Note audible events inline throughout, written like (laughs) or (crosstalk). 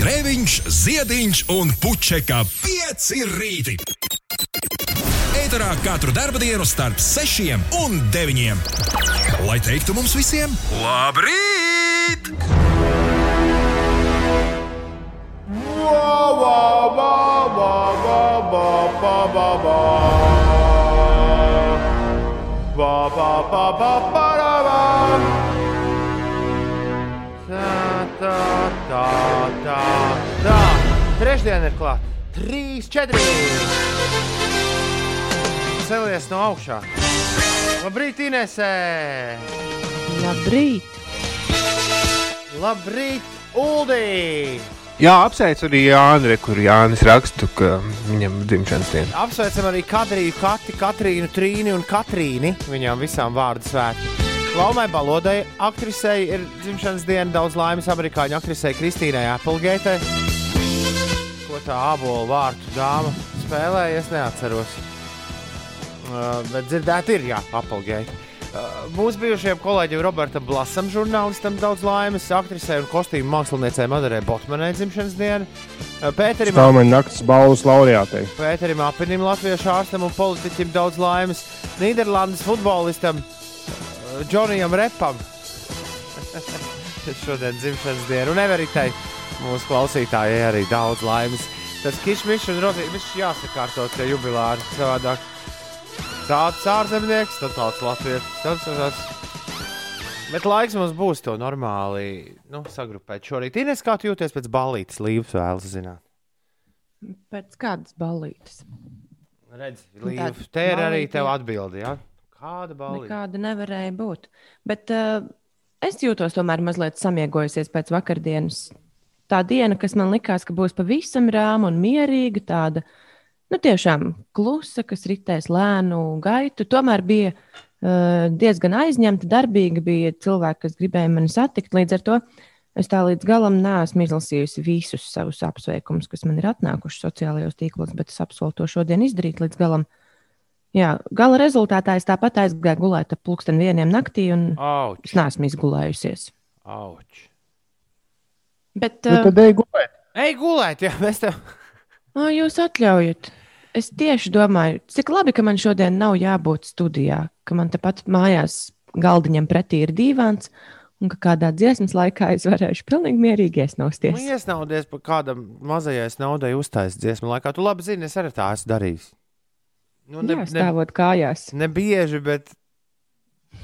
Grēviņš, Ziediņš un Puķeka 5 rīti. Eterā katru dienu starp 6 un 9. Lai teiktu mums visiem, labrīt! Tā, tā, tā, tā. Trešdiena ir klāta. Trīs, četri. Celies no augšā. Labrīt, Inesē! Labrīt! Labrīt, Uldī! Jā, apsveicu arī Jānu, kur Jānis raksta, ka viņam ir dzimšanas diena. Apsveicam arī Kadriju, Kati, Katrīnu, Trīni un Katrīni. Viņām visām vārdu svētki. Laumai Balodai, aktrisei, ir dzimšanas diena. Daudz laimes amerikāņu aktrisei Kristīnai Applegate. Ko tā abola vārtu dāma spēlēja, es neatceros. Uh, bet dzirdēt, ir jā, Applegate. Uh, mūsu bijušajam kolēģim Robertam Blasam, žurnālistam, daudz laimes, aktrisei un kostīmu māksliniecei Madarai Botmanai dzimšanas diena. Uh, Pēterim, Stāvmaņa naktas balvas laureātei. Pēterim Apinim, latviešu ārstam un politiķim daudz laimes. Nīderlandes futbolistam uh, Džonijam Repam. (laughs) Šodien dzimšanas diena un Everitei mūsu klausītājai arī daudz laimes. Tas kišmišs un rozītis jāsakārto tie jubilāri savādāk. Tāds ārzemnieks, tad tāds latviešu. Tāds, tāds. Bet laiks mums būs to normāli nu, sagrupēt šorīt. Ines, kā tu jūties pēc balītes līnijas, vēlas zināt? Pēc kādas balītes? Redz, Nu, tāda te ir arī tev jā. atbildi. Ja? Kāda balīte? Nekāda nevarēja būt. Bet uh, es jūtos tomēr mazliet samiegojusies pēc vakardienas. Tā diena, kas man likās, ka būs pavisam rāma un mierīga, tāda nu, tiešām klusa, kas ritēs lēnu gaitu, tomēr bija uh, diezgan aizņemta, darbīga. Bija cilvēki, kas gribēja mani satikt. Līdz ar to es tā līdz galam neesmu izlasījusi visus savus apsveikumus, kas man ir atnākuši sociālajos tīklos, bet es apsolu to šodien izdarīt līdz galam. Jā, gala rezultātā es tāpat aizgāju gulēt ap pulksten vieniem naktī, un Auč, es neesmu izgulējusies. auč. Bet Nu, uh, tad ej gulēt. Ej gulēt, ja mēs tev. Ā, jūs atļaujat. Es tieši domāju, cik labi, ka man šodien nav jābūt studijā, ka man tepat mājās galdiņam pretī ir dīvāns, un ka kādā dziesmas laikā es varēšu pilnīgi mierīgi Nu, iesnausties. iesnaudies par kādam mazajai naudai uztaisīt dziesmu laikā. Tu labi zini, es arī tā esmu darījis. Nu, Jā, stāvot kājās. ne bieži, bet.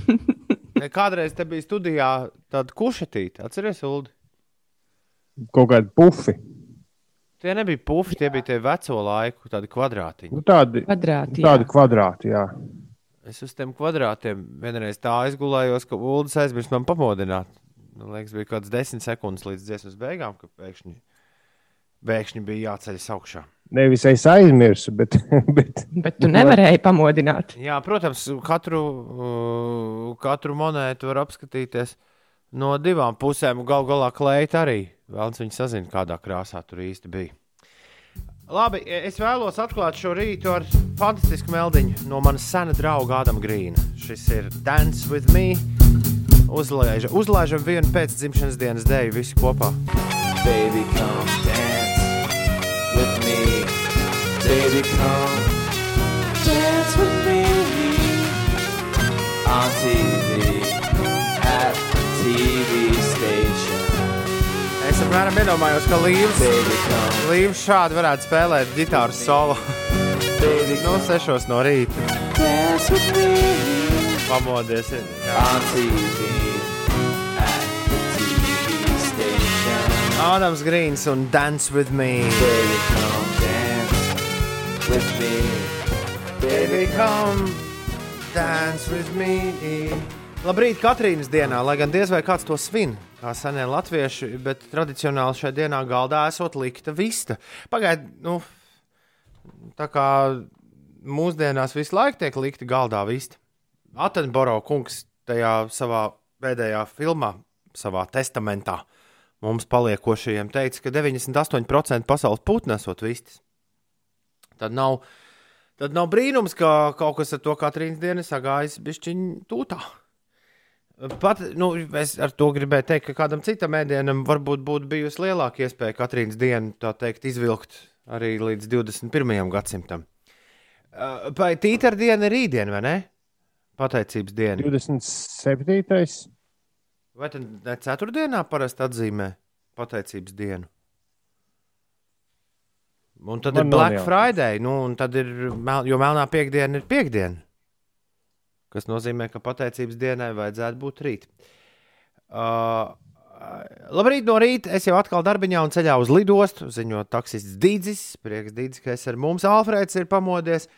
(laughs) Ne, kādreiz te bija studijā tāda kušetīte, atceries, Ulu? Kaut kādi pufi. Tie nebija pufi, tie bija tie veco laiku, tādi kvadrātiņi. Nu, tādi, Kvadrāti. tādi jā. kvadrāti, jā. Es uz tiem kvadrātiem vienreiz tā aizgulējos, ka Ulas aizmirst man pamodināt. Man liekas, bija kaut kāds desmit sekundes līdz dziesmas beigām, ka pēkšņi, pēkšņi bija jāceļas augšā. Nevis es aizmirsu, bet, (laughs) bet Bet tu nevarēji pamodināt. Jā, protams, katru, uh, katru monētu var apskatīties no divām pusēm. Galu galā klēta arī. Vēlams, viņi sazina, kādā krāsā tur īsti bija. Labi, es vēlos atklāt šo rītu ar fantastisku meldiņu no manas sena drauga Ādama Grīna. Šis ir Dance with Me. Uzlaiža, uzlaižam vienu pēc dzimšanas dienas dēļu visi kopā. Baby, come dance. Baby, come dance with me. On TV, at the TV station. Es apmēram iedomājos, ka Līvs, Līvs šādi varētu spēlēt ģitāras solo baby, (laughs) no 6 no rīta. dance with me. Pamodies. Jā. On TV, at the TV station. Ādams Grīns un Dance with Me. Baby, come with me. Baby, come dance with me. Labrīt, Katrīnas dienā, lai gan diez vai kāds to svin, kā senie latvieši, bet tradicionāli šajā dienā galdā esot likta vista. Pagaidiet, nu, tā kā mūsdienās visu laiku tiek likta galdā vista. Atenboro kungs tajā savā pēdējā filmā, savā testamentā, mums paliekošajiem teica, ka 98% pasaules putnu esot vistas. Tad nav, tad nav brīnums, ka kaut kas ar to Katrīnas dienu sagājis bišķiņu tūtā. Pat, nu, es ar to gribēju teikt, ka kādam citam ēdienam varbūt būtu bijusi lielāka iespēja Katrīnas dienu tā teikt, izvilkt arī līdz 21. gadsimtam. Uh, Vai tītara diena ir rītdiena, vai ne? Pateicības diena. 27. Vai tad ne ceturtdienā parasti atzīmē pateicības dienu? Un tad Man ir Black jautājums. Friday, nu, un tad ir, mel- jo melnā piekdiena ir piekdiena. Kas nozīmē, ka pateicības dienai vajadzētu būt rīt. Uh, labrīt, no rīta es jau atkal darbiņā un ceļā uz lidostu. Ziņo taksists Dīdzis. Prieks, Dīdzis, ka es ar mums Alfrēds ir pamodies.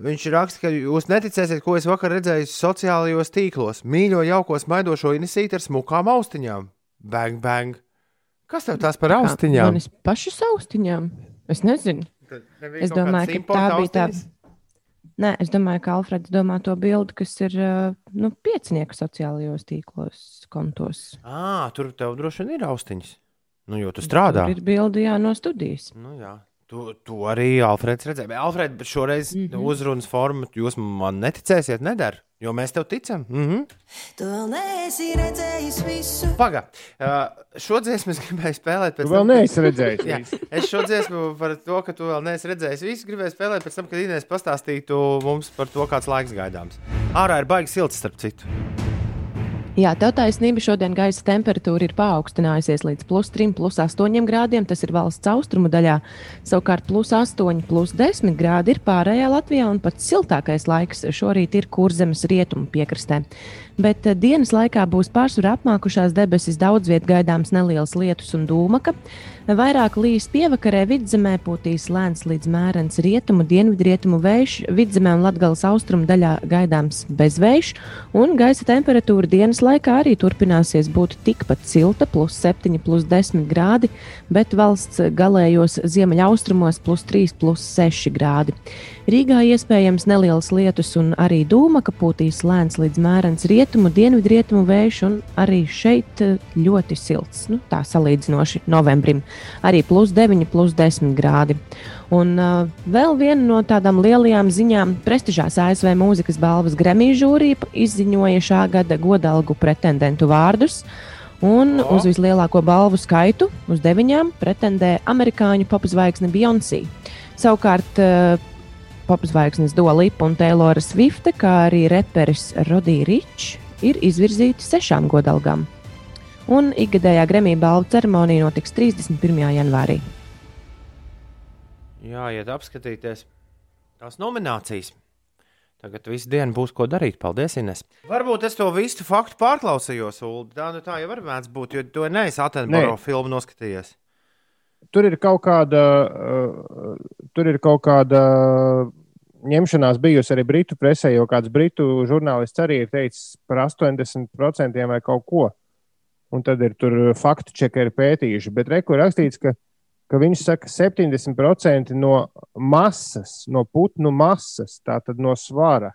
Viņš raksta, ka jūs neticēsiet, ko es vakar redzēju sociālajos tīklos. Mīļo, jauko smaidošo inisīti ar smukām austiņām. Bang, bang! Kas tev tās par austiņām? Manis pašas austiņām. Es nezinu. Es domāju, ka tā bija tā. Nē, es domāju, ka Alfreds domā to bildi, kas ir nu, piecinieku sociālajos tīklos, kontos. À, tur tev droši vien ir austiņas. Nu, jo tu strādā. Tur ir bildi jā, no studijas. Nu, jā. Tu, tu arī Alfreds redzēji. Bet, Alfred, bet šoreiz mm. -hmm. uzrunas forma jūs man neticēsiet, nedara. Jo mēs tev ticam. Mm -hmm. Tu vēl neesi redzējis visu. Pagaidi, uh, šo dziesmu es gribēju spēlēt pēc Tu vēl neesi redzējis. Jā, es šo dziesmu par to, ka tu vēl neesi redzējis. Visu gribēju spēlēt pēc tam, kad Inês pastāstītu mums par to, kāds laiks gaidāms. Ārā ir baigi silts, starp citu. Jā, tev taisnība. Šodien gaisa temperatūra ir paaugstinājusies līdz plus 3, plus 8 grādiem. Tas ir valsts austrumu daļā. Savukārt plus 8, plus 10 grādi ir pārējā Latvijā, un pats siltākais laiks šorīt ir kurzemes rietumu piekrastē. Bet eh, dienas laikā būs pārsvarā apmākušās debesis, daudz vietā gaidāms neliels lietus un dūmaka. Vairāk līs pievakarē vidzemē pūtīs lēns līdz mērens rietumu, dienvidrietumu vējš, vidzemē un latgales austrumu daļā gaidāms bezvējš, un gaisa temperatūra dienas laikā arī turpināsies būt tikpat silta, plus 7, plus 10 grādi, bet valsts galējos ziemeļaustrumos plus 3, plus 6 grādi. Rīgā iespējams neliels lietus un arī dūma, ka pūtīs lēns līdz mērens rietumu, dienvidrietumu vējš, un arī šeit ļoti silts, nu, tā salīdzinoši novembrim. Arī plus 9, plus 10 grādi. Un uh, vēl viena no tādām lielajām ziņām - prestižās ASV mūzikas balvas Grammy žūrija izziņoja šā gada godalgu pretendentu vārdus. Un O. uz vislielāko balvu skaitu, uz deviņām, pretendē amerikāņu popzvaigzne Beyoncé. Savukārt uh, popzvaigznes Dolipa un Taylora Swifte, kā arī reperis Rodija Ričs, ir izvirzīti sešām godalgām. Un ikgadējā Grammy balvu ceremonija notiks 31. janvārī. Jā, iet apskatīties tās nominācijas. Tagad visu dienu būs ko darīt. Paldies, Ines. Varbūt es to visu faktu pārklausījos, Ulu. Tā, nu, tā jau var mēdz būt, jo to neesi Atenboro filmu noskatījies. Tur ir kaut kāda, uh, tur ir kaut kāda ņemšanās bijusi arī britu presē, jo kāds britu žurnālists arī ir teicis par 80% vai kaut ko. Un tad ir tur faktu čekeri pētījuši. Bet rekur rakstīts, ka, ka viņš saka, 70% no masas, no putnu masas, tātad no svara,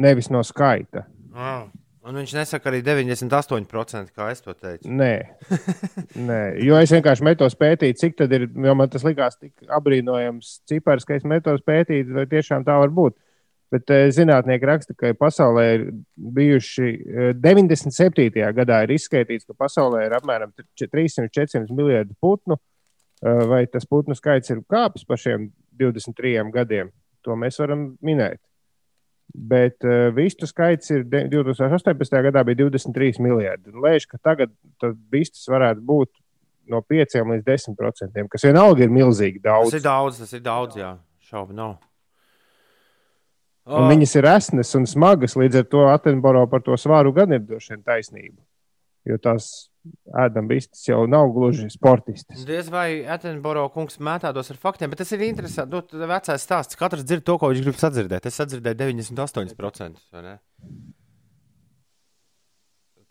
nevis no skaita. Ah. Un viņš nesaka arī 98%, kā es to teicu. Nē, (laughs) Nē. jo es vienkārši metos pētīt, cik tad ir. Man tas likās tik apbrīnojams cipars, ka es metos pētīt, vai tiešām tā var būt. Bet eh, zinātnieki raksta, ka pasaulē ir bijuši eh, 97. gadā ir izskaitīts, ka pasaulē ir apmēram 300-400 miljardu putnu. Eh, Vai tas putnu skaits ir kāpis pa šiem 23 gadiem? To mēs varam minēt. Bet uh, vistu skaits ir de- 2018. gadā bija 23 miljardi. Lēš, ka tagad vistas varētu būt no 5 līdz 10 procentiem, kas vienalga ir milzīgi Tas daudz. ir daudz, tas ir daudz, jā. Šaubu nav. Un viņas ir esnes un smagas, līdz ar to Atenboro par to svāru gan ir droši vien taisnība. Jo tās ēdam vistas jau nav gluži sportistas. Diez vai Atenboro kungs mētādos ar faktiem, bet tas ir interesanti. Nu, tad vecais stāsts. Katrs dzird to, ko viņš grib sadzirdēt. Es sadzirdēju 98%. vai ne?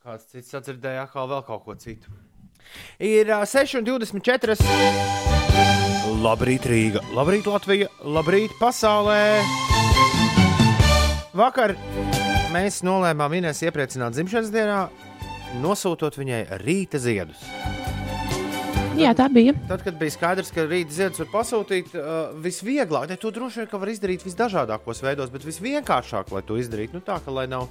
Kāds cits sadzirdēja atkal vēl kaut ko citu. Ir uh, 6,24. Labrīt, Rīga, labrīt, Latvija, labrīt, pasaulē. Vakar mēs nolēmām Inês iepriecināt dzimšanas dienā, nosūtot viņai rīta ziedus. Jā, tā bija. Tad, kad bija skaidrs, ka rīta ziedus var pasūtīt, uh, visvieglāk, ne, to droši vien ka var izdarīt visdažādākos veidos, bet visvienkāršāk, lai to izdarītu, nu tā, ka lai nav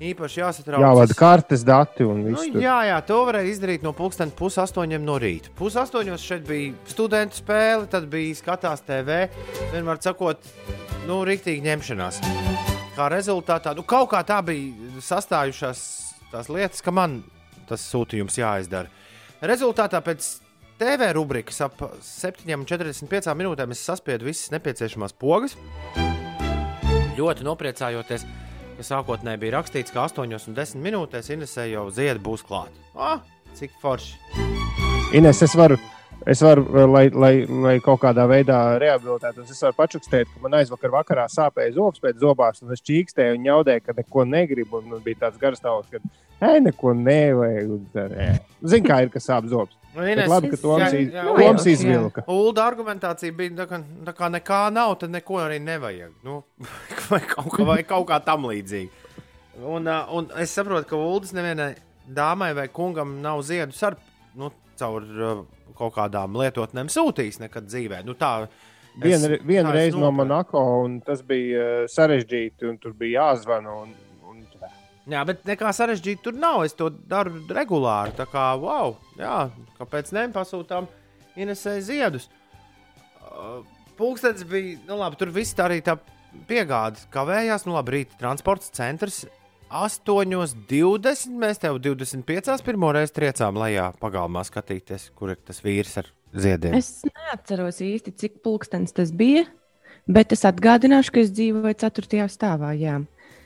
īpaši jāsatraucas. Jāvada kartes dati un Nu, viss. tur. jā, jā, to varēja izdarīt no pulksten pusastoņiem no rīta. Pusastoņos šeit bija studentu spēle, tad bija skatās TV. Vienmēr sakot, nu, rīktīgi ņemšanās. Kā rezultātā, nu, kaut kā tā bija sastājušās tās lietas, ka man tas sūtījums jāizdara. Rezultātā pēc TV rubrikas ap 7,45 minūtēm es saspiedu visas nepieciešamās pogas. Ļoti nopriecājoties, ka sākotnēji bija rakstīts, ka 8,10 minūtēs Inesē jau ziedi būs klāta. Ah, cik forši! Ines, es varu, es varu lai, lai, lai kaut kādā veidā rehabilitētos, es varu pačukstēt, ka man aizvakar vakarā sāpēja zobs pēc zobās, un es čīkstēju un ņaudēju, ka neko negribu. Un man bija tāds garš stāvoklis, ka, ej, neko nevajag. Zini, kā ir, ka sāp zobs. (laughs) Nu, Ines, labi, ka Toms jā, jā, Toms jā. izvilka. Ulda argumentācija bija, tā kā, tā kā nekā nav, tad neko arī nevajag. Nu, (laughs) vai, kaut, kā, vai kaut kā tam līdzīga. Un, un es saprotu, ka Uldas nevienai dāmai vai kungam nav ziedus ar nu, caur uh, kaut kādām lietotnēm sūtījis nekad dzīvē. Nu, tā, es- Vienu, reizi no. Monako, un tas bija uh, sarežģīti, un tur bija jāzvana. Un, un. Jā, bet nekā sarežģīta tur nav. Es to daru regulāri. Tā kā, wow, jā, kāpēc ne pasūtām Inesai ziedus? Uh, Pūkstens bija, nu labi, tur viss tā arī tā piegāde kavējās. Nu labi, rīta transports centrs. 8,20. Mēs tev 25. pirmo reizi triecām lejā pagalmā skatīties, kur ir tas vīrs ar ziediem. Es neatceros īsti, cik pulkstenis tas bija, bet es atgādināšu, ka es dzīvoju 4. stāvā. Jā.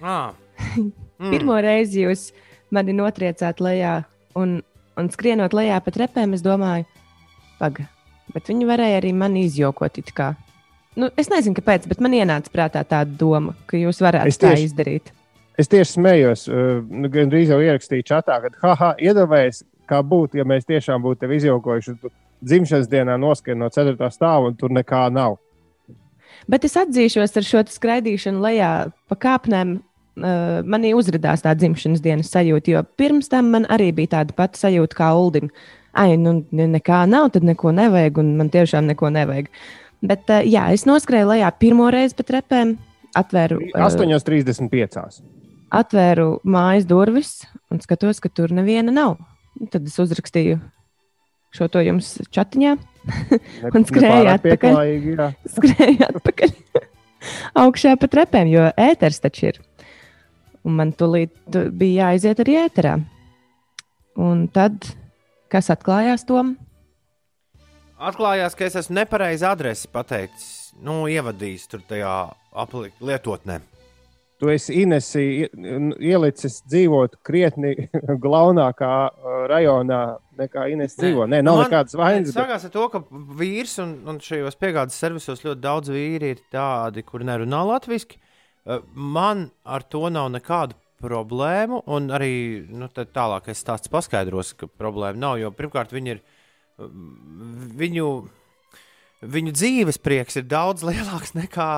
Ah, (laughs) Mm. Pirmo reizi jūs mani notriecāt lejā, un, un skrienot lejā pa trepēm, es domāju, pagaidi, bet viņi varēja arī mani izjokot. Nu, es nezinu, kāpēc, bet man ienāca prātā tāda doma, ka jūs varētu Es tā tieši- izdarīt. Es tieši smējos, uh, nu, gan drīz jau ierakstīju čatā, ka, haha, iedomājieties, kā būtu, ja mēs tiešām būtu tevi izjaukojuši. dzimšanas dienā noskrien no 4. stāva, un tur nekā nav. Bet es atzīšos ar šo skraidīšanu lejā pa kāpnēm. Uh, manī uzrādījās tā dzimšanas dienas sajūta, jo pirms tam man arī bija tāda pati sajūta kā Uldim. Ai, nu, ne- nekā nav, tad neko nevajag, un man tiešām neko nevajag. Bet, uh, jā, es noskrēju lejā pirmo reizi pa trepēm, atvēru, uh, 8,35. Atvēru mājas durvis un skatos, ka tur neviena nav. Tad es uzrakstīju šo to jums chatiņā, Un nepārāk atpakaļ. (laughs) skrēju atpakaļ augšā pa trepēm, jo ēters taču ir. Un man tūlīt bija jāiziet arī ēterā. Un tad, kas atklājās tom? atklājās, ka es esmu nepareizi adresi pateicis, nu, ievadījis tur tajā lietotnē. Tu esi Inesi ie- ielicis dzīvot krietni (laughs) glaunākā uh, rajonā nekā Ines dzīvo. Nē, nav Man- nekādas vainas. bet- Sākās ar to, ka vīrs un, un šajos piegādes servisos ļoti daudz vīri ir tādi, kuri nerunā latviešu. Man ar to nav nekādu problēmu, un arī nu, tālāk es stāstu paskaidros, ka problēma nav. Jo pirmkārt, viņi ir mm, viņu. Viņu dzīves prieks ir daudz lielāks nekā,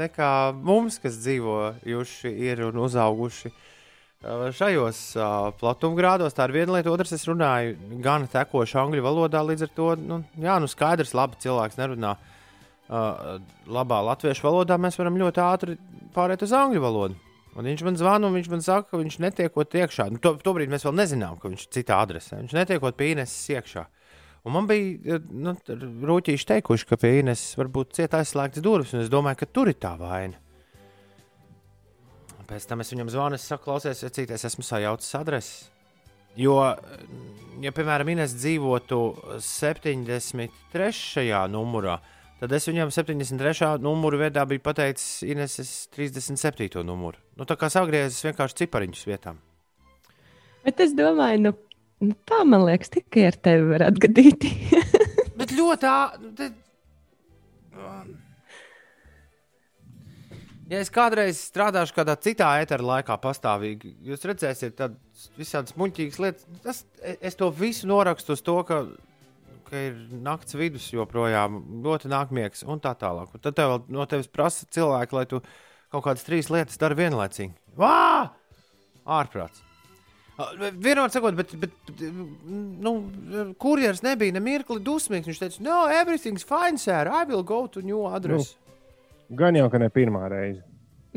nekā mums, kas dzīvojuši ir un uzauguši uh, šajos uh, platumgrādos. Tā ir viena lieta, otrs es runāju gan tekoši angļu valodā, līdz ar to, nu, jā, nu skaidrs, labi, cilvēks nerunā uh, labā latviešu valodā, mēs varam ļoti ātri pāriet uz angļu valodu. Un viņš man zvana, un viņš man saka, ka viņš netiekot iekšā. Nu, to, tobrīd mēs vēl nezinām, ka viņš ir citā adresē. Viņš netiekot Ineses iekšā. Un man bija nu, rūtīši teikuši, ka pie Ineses var būt cieta aizslēgtas durvis, un es domāju, ka tur ir tā vaina. Pēc tam es viņam zvanu, es saku, klausies, vecīties, esmu sajaucis adresi. Jo, ja, piemēram, Ines dzīvotu 73. numurā, tad es viņam 73. numuru viedā biju pateicis Ineses 37. numuru. Nu, tā kā sagriezis vienkārši cipariņus vietām. Bet es domāju, nu, nu tā man liekas, tikai ar tevi var atgadīt. (laughs) Bet ļoti ātri. Ja es kādreiz strādāšu kādā citā eterā laikā, pastāvīgi, jūs redzēsiet, tādas visādas muļķīgas lietas. Tas, es to visu norakstu uz to, ka, ka ir nakts vidus joprojām, ļoti nākmiegs un tā tālāk. Un tad tev no tevis prasa cilvēki, lai tu kaut kādas trīs lietas dari vienlaicīgi. Vā! Ārprāts! Vienmēr sakot, bet, bet nu, kurjeris nebija ne mirkli dusmīgs. Viņš teica, no, everything's fine, sir. I will go to new address. Gan jau, ka ne pirmā reize.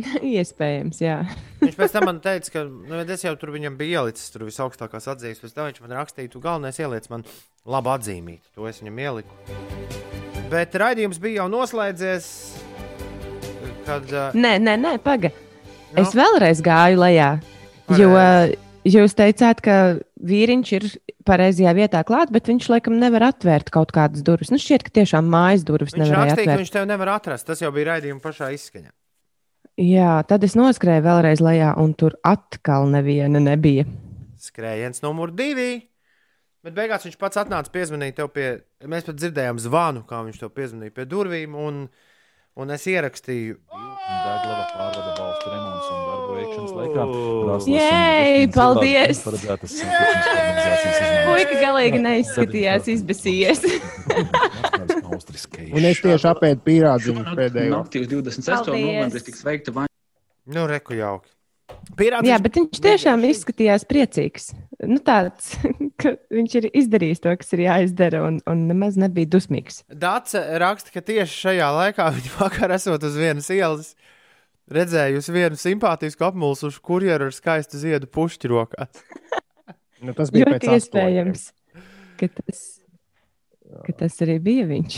(laughs) Iespējams, jā. Viņš pēc tam man teica, ka nu, es jau tur viņam biju ielicis tur visaugstākās atzīmes. Pēc tam viņš man rakstīja, tu galvenais ieliec man labu atzīmīti. To es viņam ieliku. Bet raidījums bija jau noslēdzies. Kad, uh, Nē, nē, nē paga. Nu? Es vēlreiz gāju lejā. Jo Pareizi. Jūs teicāt, ka vīriņš ir pareizajā vietā klāt, bet viņš laikam nevar atvērt kaut kādas durvis. Nu, šķiet, ka tiešām mājas durvis ka atvērt. viņš tev nevar atrast. Tas jau bija raidījuma pašā izskaņā. Jā, tad es noskrēju vēlreiz lejā, un tur atkal neviena nebija. Skrējiens numur divi. Bet beigās viņš pats atnāca piezvanīt tev pie. Mēs pat dzirdējām zvanu, kā viņš tev piezvanīja pie durvīm. Un, un es ierakstīju, Dēglava pārvada valstu remonts un darbu veikšanas laikā. Virsmas paldies! Puika galīgi neizskatījās izbēsījies. Un es tieši apēdu pīrādziņu pēdējo. Naktī uz 26. Paldies. novembris tiks veikta vaina. nu, reku jauki. Pierādījums, Jā, bet viņš tiešām izskatījās priecīgs. Nu, tāds, (laughs) ka viņš ir izdarījis to, kas ir jāizdara, un, un nemaz nebija dusmīgs. Dāce raksta, ka tieši šajā laikā viņa (laughs) vakar esot uz vienas ielas. Redzējusi vienu simpātisku apmulsušu kurjeru ar skaistu ziedu pušķi rokā. (laughs) Nu, tas bija Ļoti iespējams, ka tas, ka tas arī bija viņš.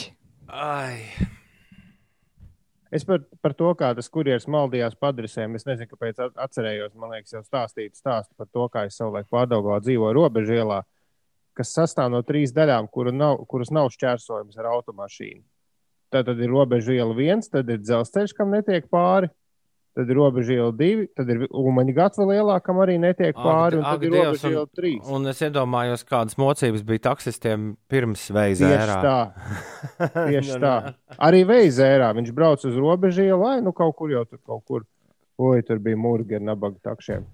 Ai, Es par, par to, kā tas kurjeris maldījās padresēm, es nezinu, kāpēc at- atcerējos. Man liekas, jau stāstīt stāstu par to, kā es savulaik pārdaugā dzīvoju robežu ielā, kas sastāv no trīs daļām, kuru nav, kuras nav šķērsojams ar automašīnu. Tad, tad ir robežu iela viens, tad ir dzelzceļš, kam netiek pāri. Tad ir robežu iela divi, tad ir umaņa gatava lielā, kam arī netiek Ak, pāri. Un ak, tad ir Dievs, robežu un- iela trīs. un es iedomājos, kādas mocības bija taksistiem pirms veiza Tieši tā. (laughs) Tieši Nu, tā. Arī veizērā viņš brauc uz robežu ielu, lai nu kaut kur jau tur kaut kur. Oi, tur bija mūrgi ar nabaga takšiem.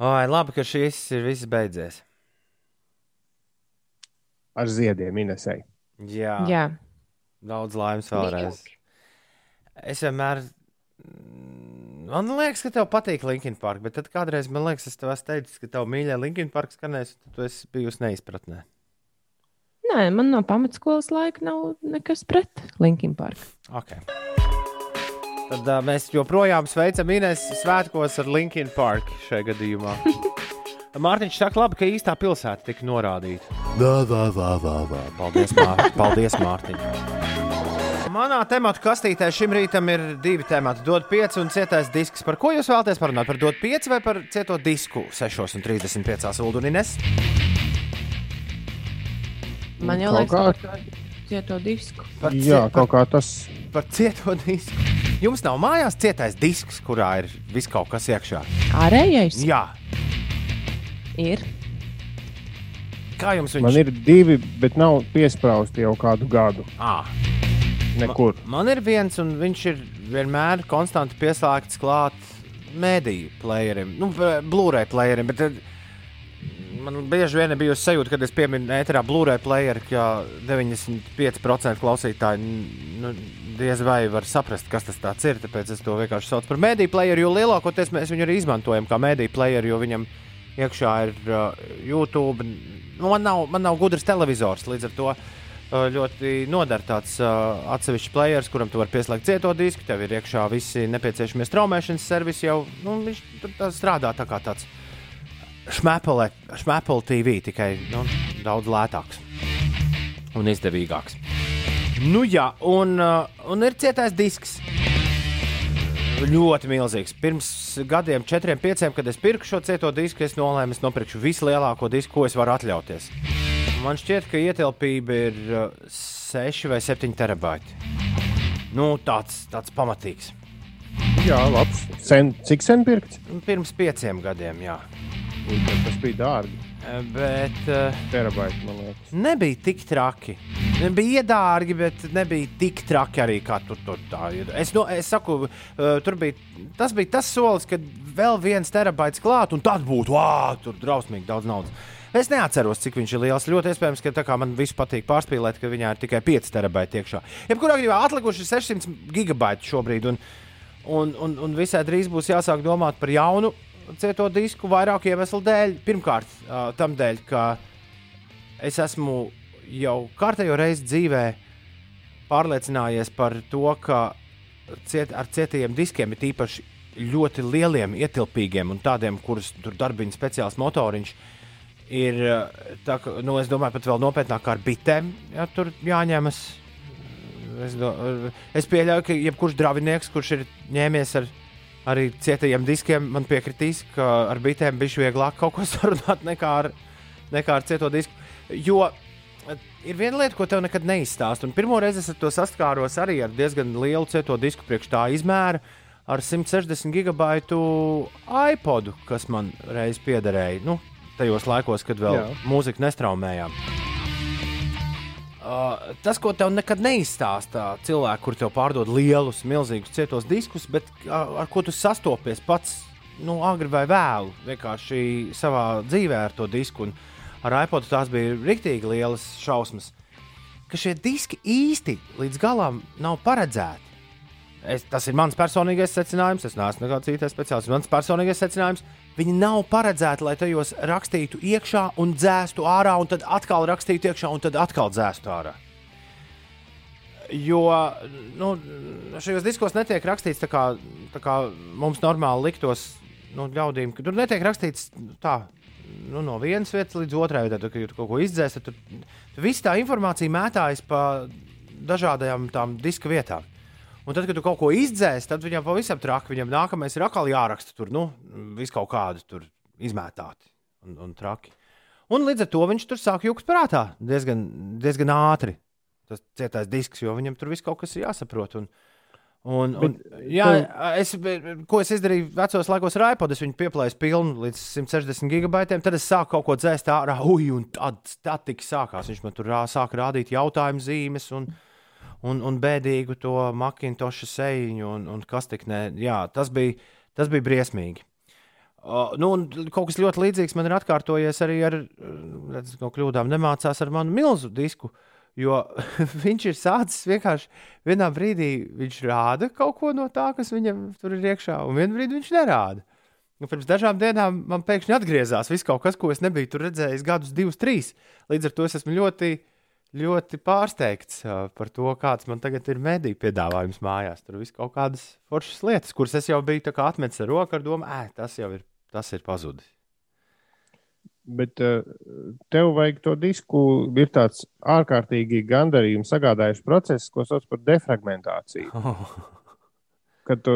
Ai, labi, ka šis ir viss beidzies. Ar ziediem Inesai. Jā, Jā, daudz laimes vēlreiz. Es vienmēr. Man liekas, ka tev patīk Linkin Park, bet tad kādreiz man liekas, es tev esmu teicis, ka tev mīļā Linkin Park skanēs, tad tu esi bijusi neizpratnē. Nē, man no pamatskolas laika nav nekas pret Linkin Park. Okay. Tad uh, mēs joprojām sveicam Inês svētkos ar Linkin Park šajā gadījumā. (laughs) Mārtiņš saka, labi, ka īstā pilsēta tika norādīta. Dā, dā, dā, dā, dā. Paldies, Mār Paldies Mārtiņ. Manā tematu kastītē šim rītam ir divi temati. Dod 5 un cietais disks. Par ko jūs vēlaties parunāt? Par dod 5 vai par cieto disku 6,35 ūdens? Man jau liekas, kā. ka par to cieto disku. Par, Jā, cie- par, kaut kā tas. par cieto disku. Jums nav mājās cietais disks, kurā ir viss kaut kas iekšā. Ārējais Jā, ir. kā jums viņš Man ir divi, bet nav piesprāsti jau kādu gadu. À, Nekur. man ir viens, un viņš ir vienmēr konstanti pieslēgts klāt mēdīju playerim, nu, Blu-ray playerim. Bet man bieži vien bija sajūta, kad es pieminu ēterā Blu-ray playeru, ka 95% klausītāji nu, diez vai var saprast, kas tas ir. Tāpēc es to vienkārši saucu par mēdīju playeru, jo lielākoties mēs viņu arī izmantojam kā mēdīju playeru, jo viņam iekšā ir uh, YouTube. Nu, man, nav, man nav gudrs televizors, līdz ar to uh, ļoti noder tāds uh, atsevišķs players, kuram tu vari pieslēgt cieto disku. Tev ir iekšā visi nepieciešamie straumēšanas servisi jau. Nu, viņš tur tā strādā tā kā tāds šmēpele, šmēpele TV, tikai nu, daudz lētāks un izdevīgāks. Nu, jā, un, uh, un ir cietais disks. Ļoti milzīgs. Pirms gadiem, četriem, pieciem, kad es pirku šo cieto disku, es nolēmu, es nopirkšu vislielāko disku, ko es varu atļauties. Man šķiet, ka ietilpība ir uh, 6 vai 7 terabaiti. Nu, tāds, tāds pamatīgs. Jā, labs. Sen, cik sen pirkts? Pirms pieciem gadiem, jā. Tas bija dārgi. Eh, Bet uh, Terabaiti, man liekas. nebija tik traki. Bija iedārgi, bet nebija tik traki arī kā tur. tur tā. ir. Es, no, es saku, uh, tur bija tas, bija tas solis, kad vēl viens terabaits klāt, un tad būtu wow, tur drausmīgi daudz naudas. Es neatceros, cik viņš ir liels. Ļoti iespējams, ka tā kā man viss patīk pārspīlēt, ka viņā ir tikai 5 terabaiti iekšā. Jebkurā gadījumā atlikuši 600 gigabaiti šobrīd, un, un, un, un visai drīz būs jāsāk domāt par jaunu cieto disku vairāku iemeslu dēļ. Pirmkārt, uh, tam dēļ, ka es esmu jau kārtējo reizi dzīvē pārliecinājies par to, ka ciet, ar cietiem diskiem, ir īpaši ļoti lieliem, ietilpīgiem un tādiem, kurus tur darbina speciāls motoriņš. Ir, eh, tā, ka, nu, es domāju, pat vēl nopietnāk ar bitēm, ja tur jāņemas. Es, do, es pieļauju, ka jebkurš dravinieks, kurš ir ņēmies ar arī cietajiem diskiem, man piekritīs, ka ar bitēm bija vieglāk kaut ko (laughs) sarunāt nekā ar, nekā ar cieto disku. Jo ir viena lieta, ko tev nekad neizstāst. Un pirmo reizi es ar to saskāros arī ar diezgan lielu cieto disku priekš tā izmēra. Ar 160 gigabaitu iPodu, kas man reiz piederēja, nu, tajos laikos, kad vēl Jā. mūziku nestraumējām. Uh, tas, ko tev nekad neizstāstā, cilvēki, kur tev pārdod lielus, milzīgus cietos diskus, bet uh, ar ko tu sastopies pats, nu, agri vai vēlu, vienkārši savā dzīvē ar to disku. Un ar iPodu tās bija rīktīgi lielas šausmas, ka šie diski īsti līdz galam nav paredzēti. Es, tas ir mans personīgais secinājums. Es neesmu nekāds IT speciālists. Mans personīgais secinājums. Viņi nav paredzēti, lai tajos rakstītu iekšā un dzēstu ārā, un tad atkal rakstītu iekšā un tad atkal dzēstu ārā. Jo nu, šajos diskos netiek rakstīts tā kā, tā kā mums normāli liktos nu, ļaudīm, tur netiek rakstīts tā. Nu, no vienas vietas līdz otrai tad, kad jūs kaut ko izdzēsat, tad, tad viss tā informācija mētājas pa dažādām tām diska vietām. Un tad, kad tu kaut ko izdzēsi, tad viņam pavisam traki. Viņam nākamais ir atkal jāraksta tur, nu, viss kaut kādi tur izmētāti un, un traki. Un līdz ar to viņš tur sāk jūgt prātā diezgan, diezgan ātri. Tas cietais disks, jo viņam tur viss kaut kas ir jāsaprot. Un, un, un, jā, es, ko es izdarīju vecos laikos ar iPod, es viņu pieplēsu pilnu līdz 160 gigabaitiem. Tad es sāku kaut ko dzēst ārā, ui, un tad, tad tik sākās. Viņš man tur rā, sāka rādīt jautājumu zīmes. Un, un, un bēdīgu to makintoša sejiņu, un, un kas tik ne. Jā, tas bija, tas bija briesmīgi. Uh, nu, kaut kas ļoti līdzīgs man ir atkārtojies arī ar, redz, no kļūdām nemācās ar manu milzu disku. Jo (laughs) viņš ir sācis vienkārši vienā brīdī, viņš rāda kaut ko no tā, kas viņam tur ir iekšā, un vienā brīdī viņš nerāda. Nu, pirms dažām dienām man pēkšņi atgriezās viss kaut kas, ko es nebiju redzējis gadus, divus, trīs. Līdz ar to es esmu ļoti ļoti pārsteigts uh, par to, kāds man tagad ir mediju piedāvājums mājās. Tur viss kaut kādas foršas lietas, kuras es jau biju atmetis ar roku ar domu, ē, tas jau ir, tas ir pazudis. Bet uh, tev vajag to disku. Ir tāds ārkārtīgi gandarījums sagādājuši process, ko sauc par defragmentāciju. (laughs) Kad tu,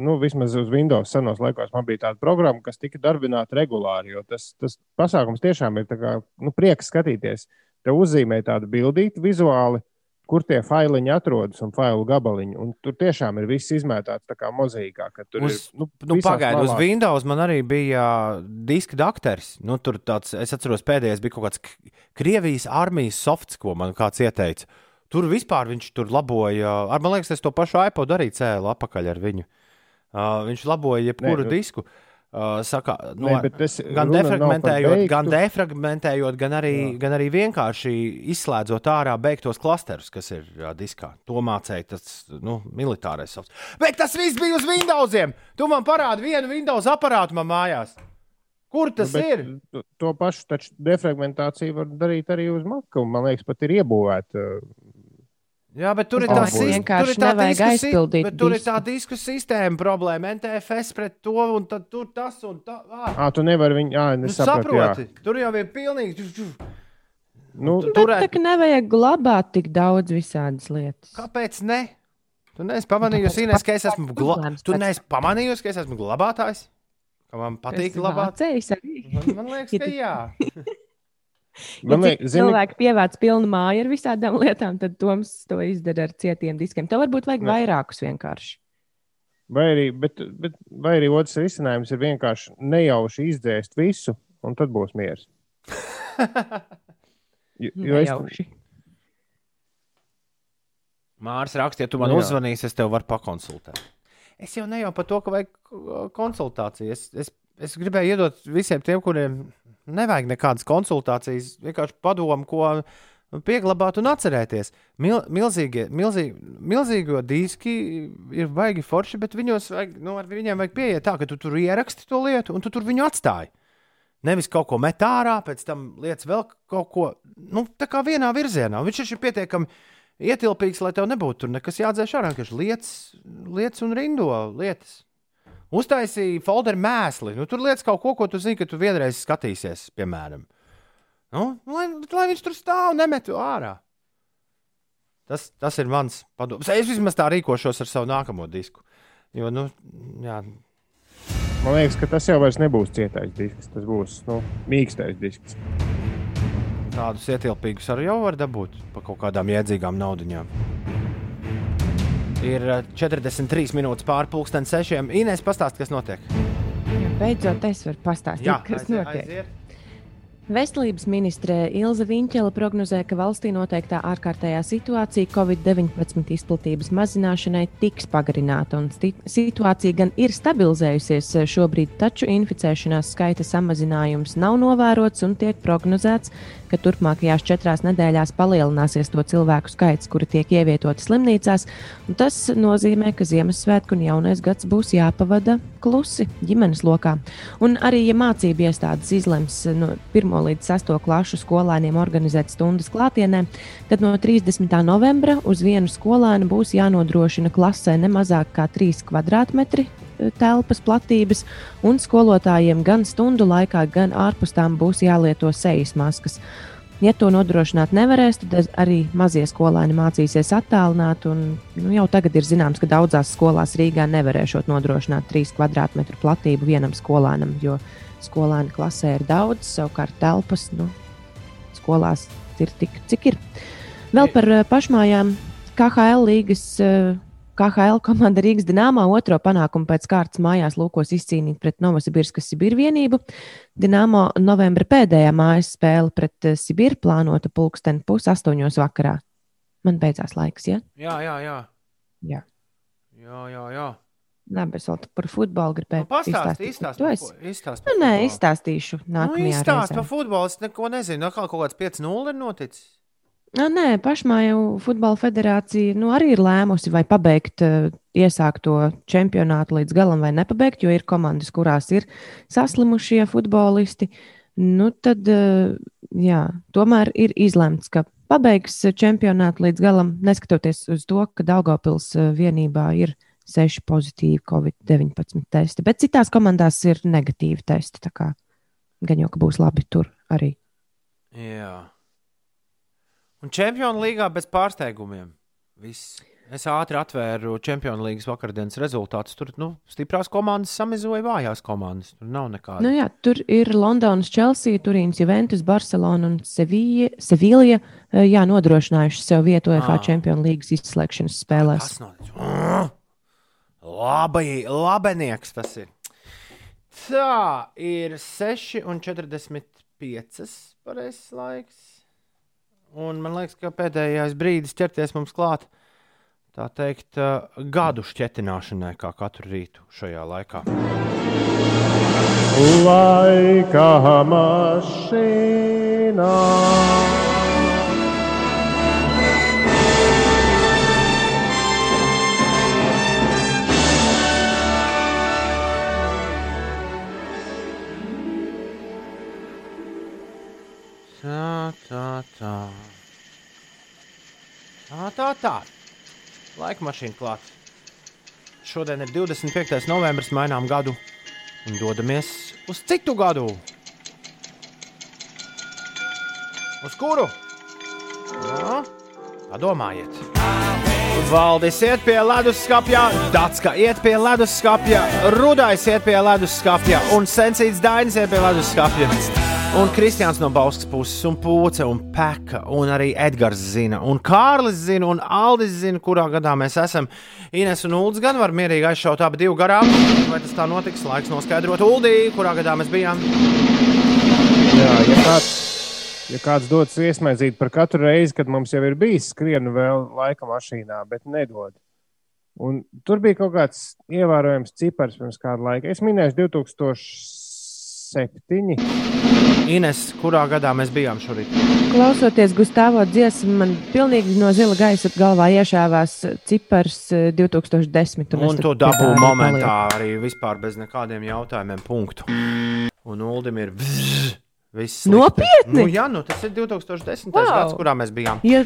nu, vismaz uz Windows senos laikos man bija tāda programma, kas tika darbināta regulāri, jo tas, tas pasākums tiešām ir tā kā, nu, prieks skatīties. Tev uzzīmē tādu bildīti vizuāli, kur tie failiņi atrodas un failu gabaliņi. Un tur tiešām ir viss izmētāts tā kā mozaīkā. Uz, ir, nu, nu, Pagaidiet, uz. Windows man arī bija diska dakteris. Nu, tur tāds, es atceros, pēdējais bija kaut kāds Krievijas armijas softs, ko man kāds ieteica. Tur vispār viņš tur laboja. Ar, man liekas, es to pašu iPod arī cēlu apakaļ ar viņu. Uh, viņš laboja jebkuru Nē, nu- disku. Uh, saka, no, Nē, bet es- gan defragmentējot, gan defragmentējot, gan arī, gan arī vienkārši izslēdzot ārā beigtos klasterus, kas ir uh, diskā. To mācīja tas nu, militārais softs. Bet tas viss bija uz Windowsiem! Tu man parādi vienu Windows aparātu man mājās. Kur tas Nu, nu, ir? To, pašu taču defragmentāciju var darīt arī uz Maca. un, Man liekas, pat ir iebūvēta. Jā, bet tur ir tā domāju, sis- vienkārši tur ir tā nevajag disku si- aizpildīt bet Tur ir tā disku sistēma problēma. NTFS pret to un tur tas un tā. Ah, Ah, tu nevari viņu. Nu, jā. saproti, tur jau ir pilnīgi. Nu, Tur- tā kā nevajag glabāt tik daudz visādas lietas. Kāpēc ne? Tu neesi pamanījusi, Inês, ka es esmu, gla... problēmas tu neesi pamanījusi, ka es esmu glabātājs? Ka man patīk glabāt? man liekas, ka jā. (laughs) ja man cik liekas, zini, cilvēki pievāc pilnu māju ar visādām (laughs) lietām, tad Toms to izdara ar cietiem diskiem. Tev varbūt vajag Ne. vairākus vienkārši. vai arī, bet, bet, vai arī otrs risinājums ir vienkārši nejauši izdzēst visu, un tad būs miers. (laughs) Jo, jo es. Mārs raksta, ja tu man Nu jā. uzzvanīsi, es tev varu pakonsultēt. Es jau ne jau par to, ka vajag konsultāciju. Es, es, es gribēju iedot visiem tiem, kuriem nevajag nekādas konsultācijas, vienkārši padomu, ko pieglabāt un atcerēties. Mil, milzīgie, milzīgi, milzīgo diski ir baigi forši, bet viņos vajag, nu, ar viņiem vajag pieiet tā, ka tu tur ieraksti to lietu un tu tur viņu atstāji. Nevis kaut ko met ārā, pēc tam lietas vēl kaut ko, nu, tā kā vienā virzienā. Viņš ir pietiekami ietilpīgs, lai tev nebūtu nekas jādzēš ārā. Vienkārši lietas, lietas un rindo lietas. Uztaisīja folderu mēsli. Nu, tur lietas kaut ko, ko tu zini, ka tu vienreiz skatīsies, piemēram. Nu, lai, lai viņš tur stāv un nemet ārā. Tas, tas ir mans padoms. Es vismaz tā rīkošos ar savu nākamo disku. Jo, nu, jā, Man liekas, ka tas jau nebūs cietais disks. Tas būs nu, mīkstais disks. tādus ietilpīgus arī jau var dabūt par kaut kādām jēdzīgām naudaiņām. Ir eh, 43 minūtes pāri pusdienas sešiem. Inês, pastāsti, kas notiek. Ja beidzot, es varu pastāstīt, kas aiziet, notiek. aiziet. Veselības ministre Ilza Viņķela prognozē, ka valstī noteiktā ārkārtējā situācija Covid-19 izplatības mazināšanai tiks pagarināta, situācija gan ir stabilizējusies šobrīd, taču inficēšanās skaita samazinājums nav novērots un tiek prognozēts, ka turpmākajās četrās nedēļās palielināsies to cilvēku skaits, kuri tiek ievietoti slimnīcās. Tas nozīmē, ka Ziemassvētku un Jaunais gads būs jāpavada klusi ģimenes lokā. Un arī, ja mācību iestādes izlems no 1 līdz 6 klasu skolēniem organizēt stundas klātienē, tad no 30. novembra uz vienu skolēnu būs jānodrošina klasē ne mazāk kā 3 kvadrātmetri telpas platības, un skolotājiem gan stundu laikā, gan ārpus tām būs jālieto sejas maskas. Ja to nodrošināt nevarēs, tad arī mazie skolēni mācīsies attālināt. un, Nu, jau tagad ir zināms, ka daudzās skolās Rīgā nevarēšot nodrošināt 3 kvadrātmetru platību vienam skolēnam, jo skolēnu klasē ir daudz, savukārt telpas nu, skolās ir tik, cik ir. Vēl par eh, pašmājām KHL līgas. eh, KHL komanda Rīgas Dienāmā otro panākumu pēc kārtas mājās lūkos izcīnīt pret Novosibirskas Sibiru vienību. Dienāmo novembra pēdējā mājas spēle pret eh, Sibiru plānota pulksten pusaustoņos vakarā. Man beidzās laiks, ja? Jā, jā, jā. Jā. Jā, jā, jā. Labi, es vēl par futbolu gribēju Nu, par esi- fu- izstāsti Nu, nē, izstāstīšu Nu, nākamajā izstāsti reizē. par futbolu. Es neko nezinu. Atkal kaut kāds 5-0 ir noticis. Nā, nē, pašmāju futbola federācija nu, arī ir lēmusi, vai pabeigt uh, iesākto čempionātu līdz galam, vai nepabeigt, jo ir komandas, kurās ir saslimušie futbolisti. Nu, tad, uh, jā, tomēr ir izlemts, ka pabeigs čempionātu līdz galam, neskatoties uz to, ka Daugopils uh, vienībā ir seši pozitīvi Covid-19 testi, bet citās komandās ir negatīvi testi. tā kā Gan jau, ka būs labi tur arī. Jā. Un Čempionu līgā bez pārsteigumiem. Viss. Es ātri atvēru Čempionu līgas vakardienas rezultātus. Tur nu, stiprās komandas samizoja vājās komandas. Tur nav nekāda. Nu, jā, tur ir Londonas, Chelsea, Turīnas, Juventus, Barcelona un Sevilla, Sevilla jā, nodrošinājuši sev vietu UEFA Ah. Champions League izslēgšanas spēlēs. Tas nav. Labi, labenieks tas ir. Tā ir 6,45 pareizais laiks. Un man liekas, ka pēdējais brīdis ķerties mums klāt. Tā teikt, gadu šķetināšanai, kā katru rītu šajā laikā. Laika mašīnā. Tā, tā, tā. Tā, tā, tā. Laika mašīna klāta. Šodien ir 25. novembris, mainām gadu un dodamies uz citu gadu. Uz kuru? Jā, padomājiet. Valdis iet pie leduskapja, Dārska iet pie leduskapja, Rudais iet pie leduskapja un Sensīts Dainis iet pie leduskapja. Un Kristians no Bauskas puses, un Pūce, un Peka, un arī Edgars zina, un Kārlis zina, un Aldis zina, kurā gadā mēs esam. Ines un Ulas gan var mierīgi aizšaut abi divu garām. Vai tas tā notiks? Laiks noskaidrot Uldī, kurā gadā mēs bijām. Jā, ja kāds, ja kāds dodas iesmaizīt par katru reizi, kad mums jau ir bijis skrienu vēl laika mašīnā, bet nedod. Un tur bija kaut kāds ievērojams cipars pirms kāda laika. Es minēšu 2007. Ines, kurā gadā mēs bijām šorīt? Klausoties Gustavo dziesmu, man pilnīgi no zila gaisa galvā iešāvās cipars eh, 2010. un es Un tad to pie tā dabū arī momentā palieku. arī vispār bez nekādiem jautājumiem. Punktu. Un Uldim ir bzz, viss. Nopietni? Nu, jā, nu, tas ir 2010. Wow. gads, kurā mēs bijām. Ja,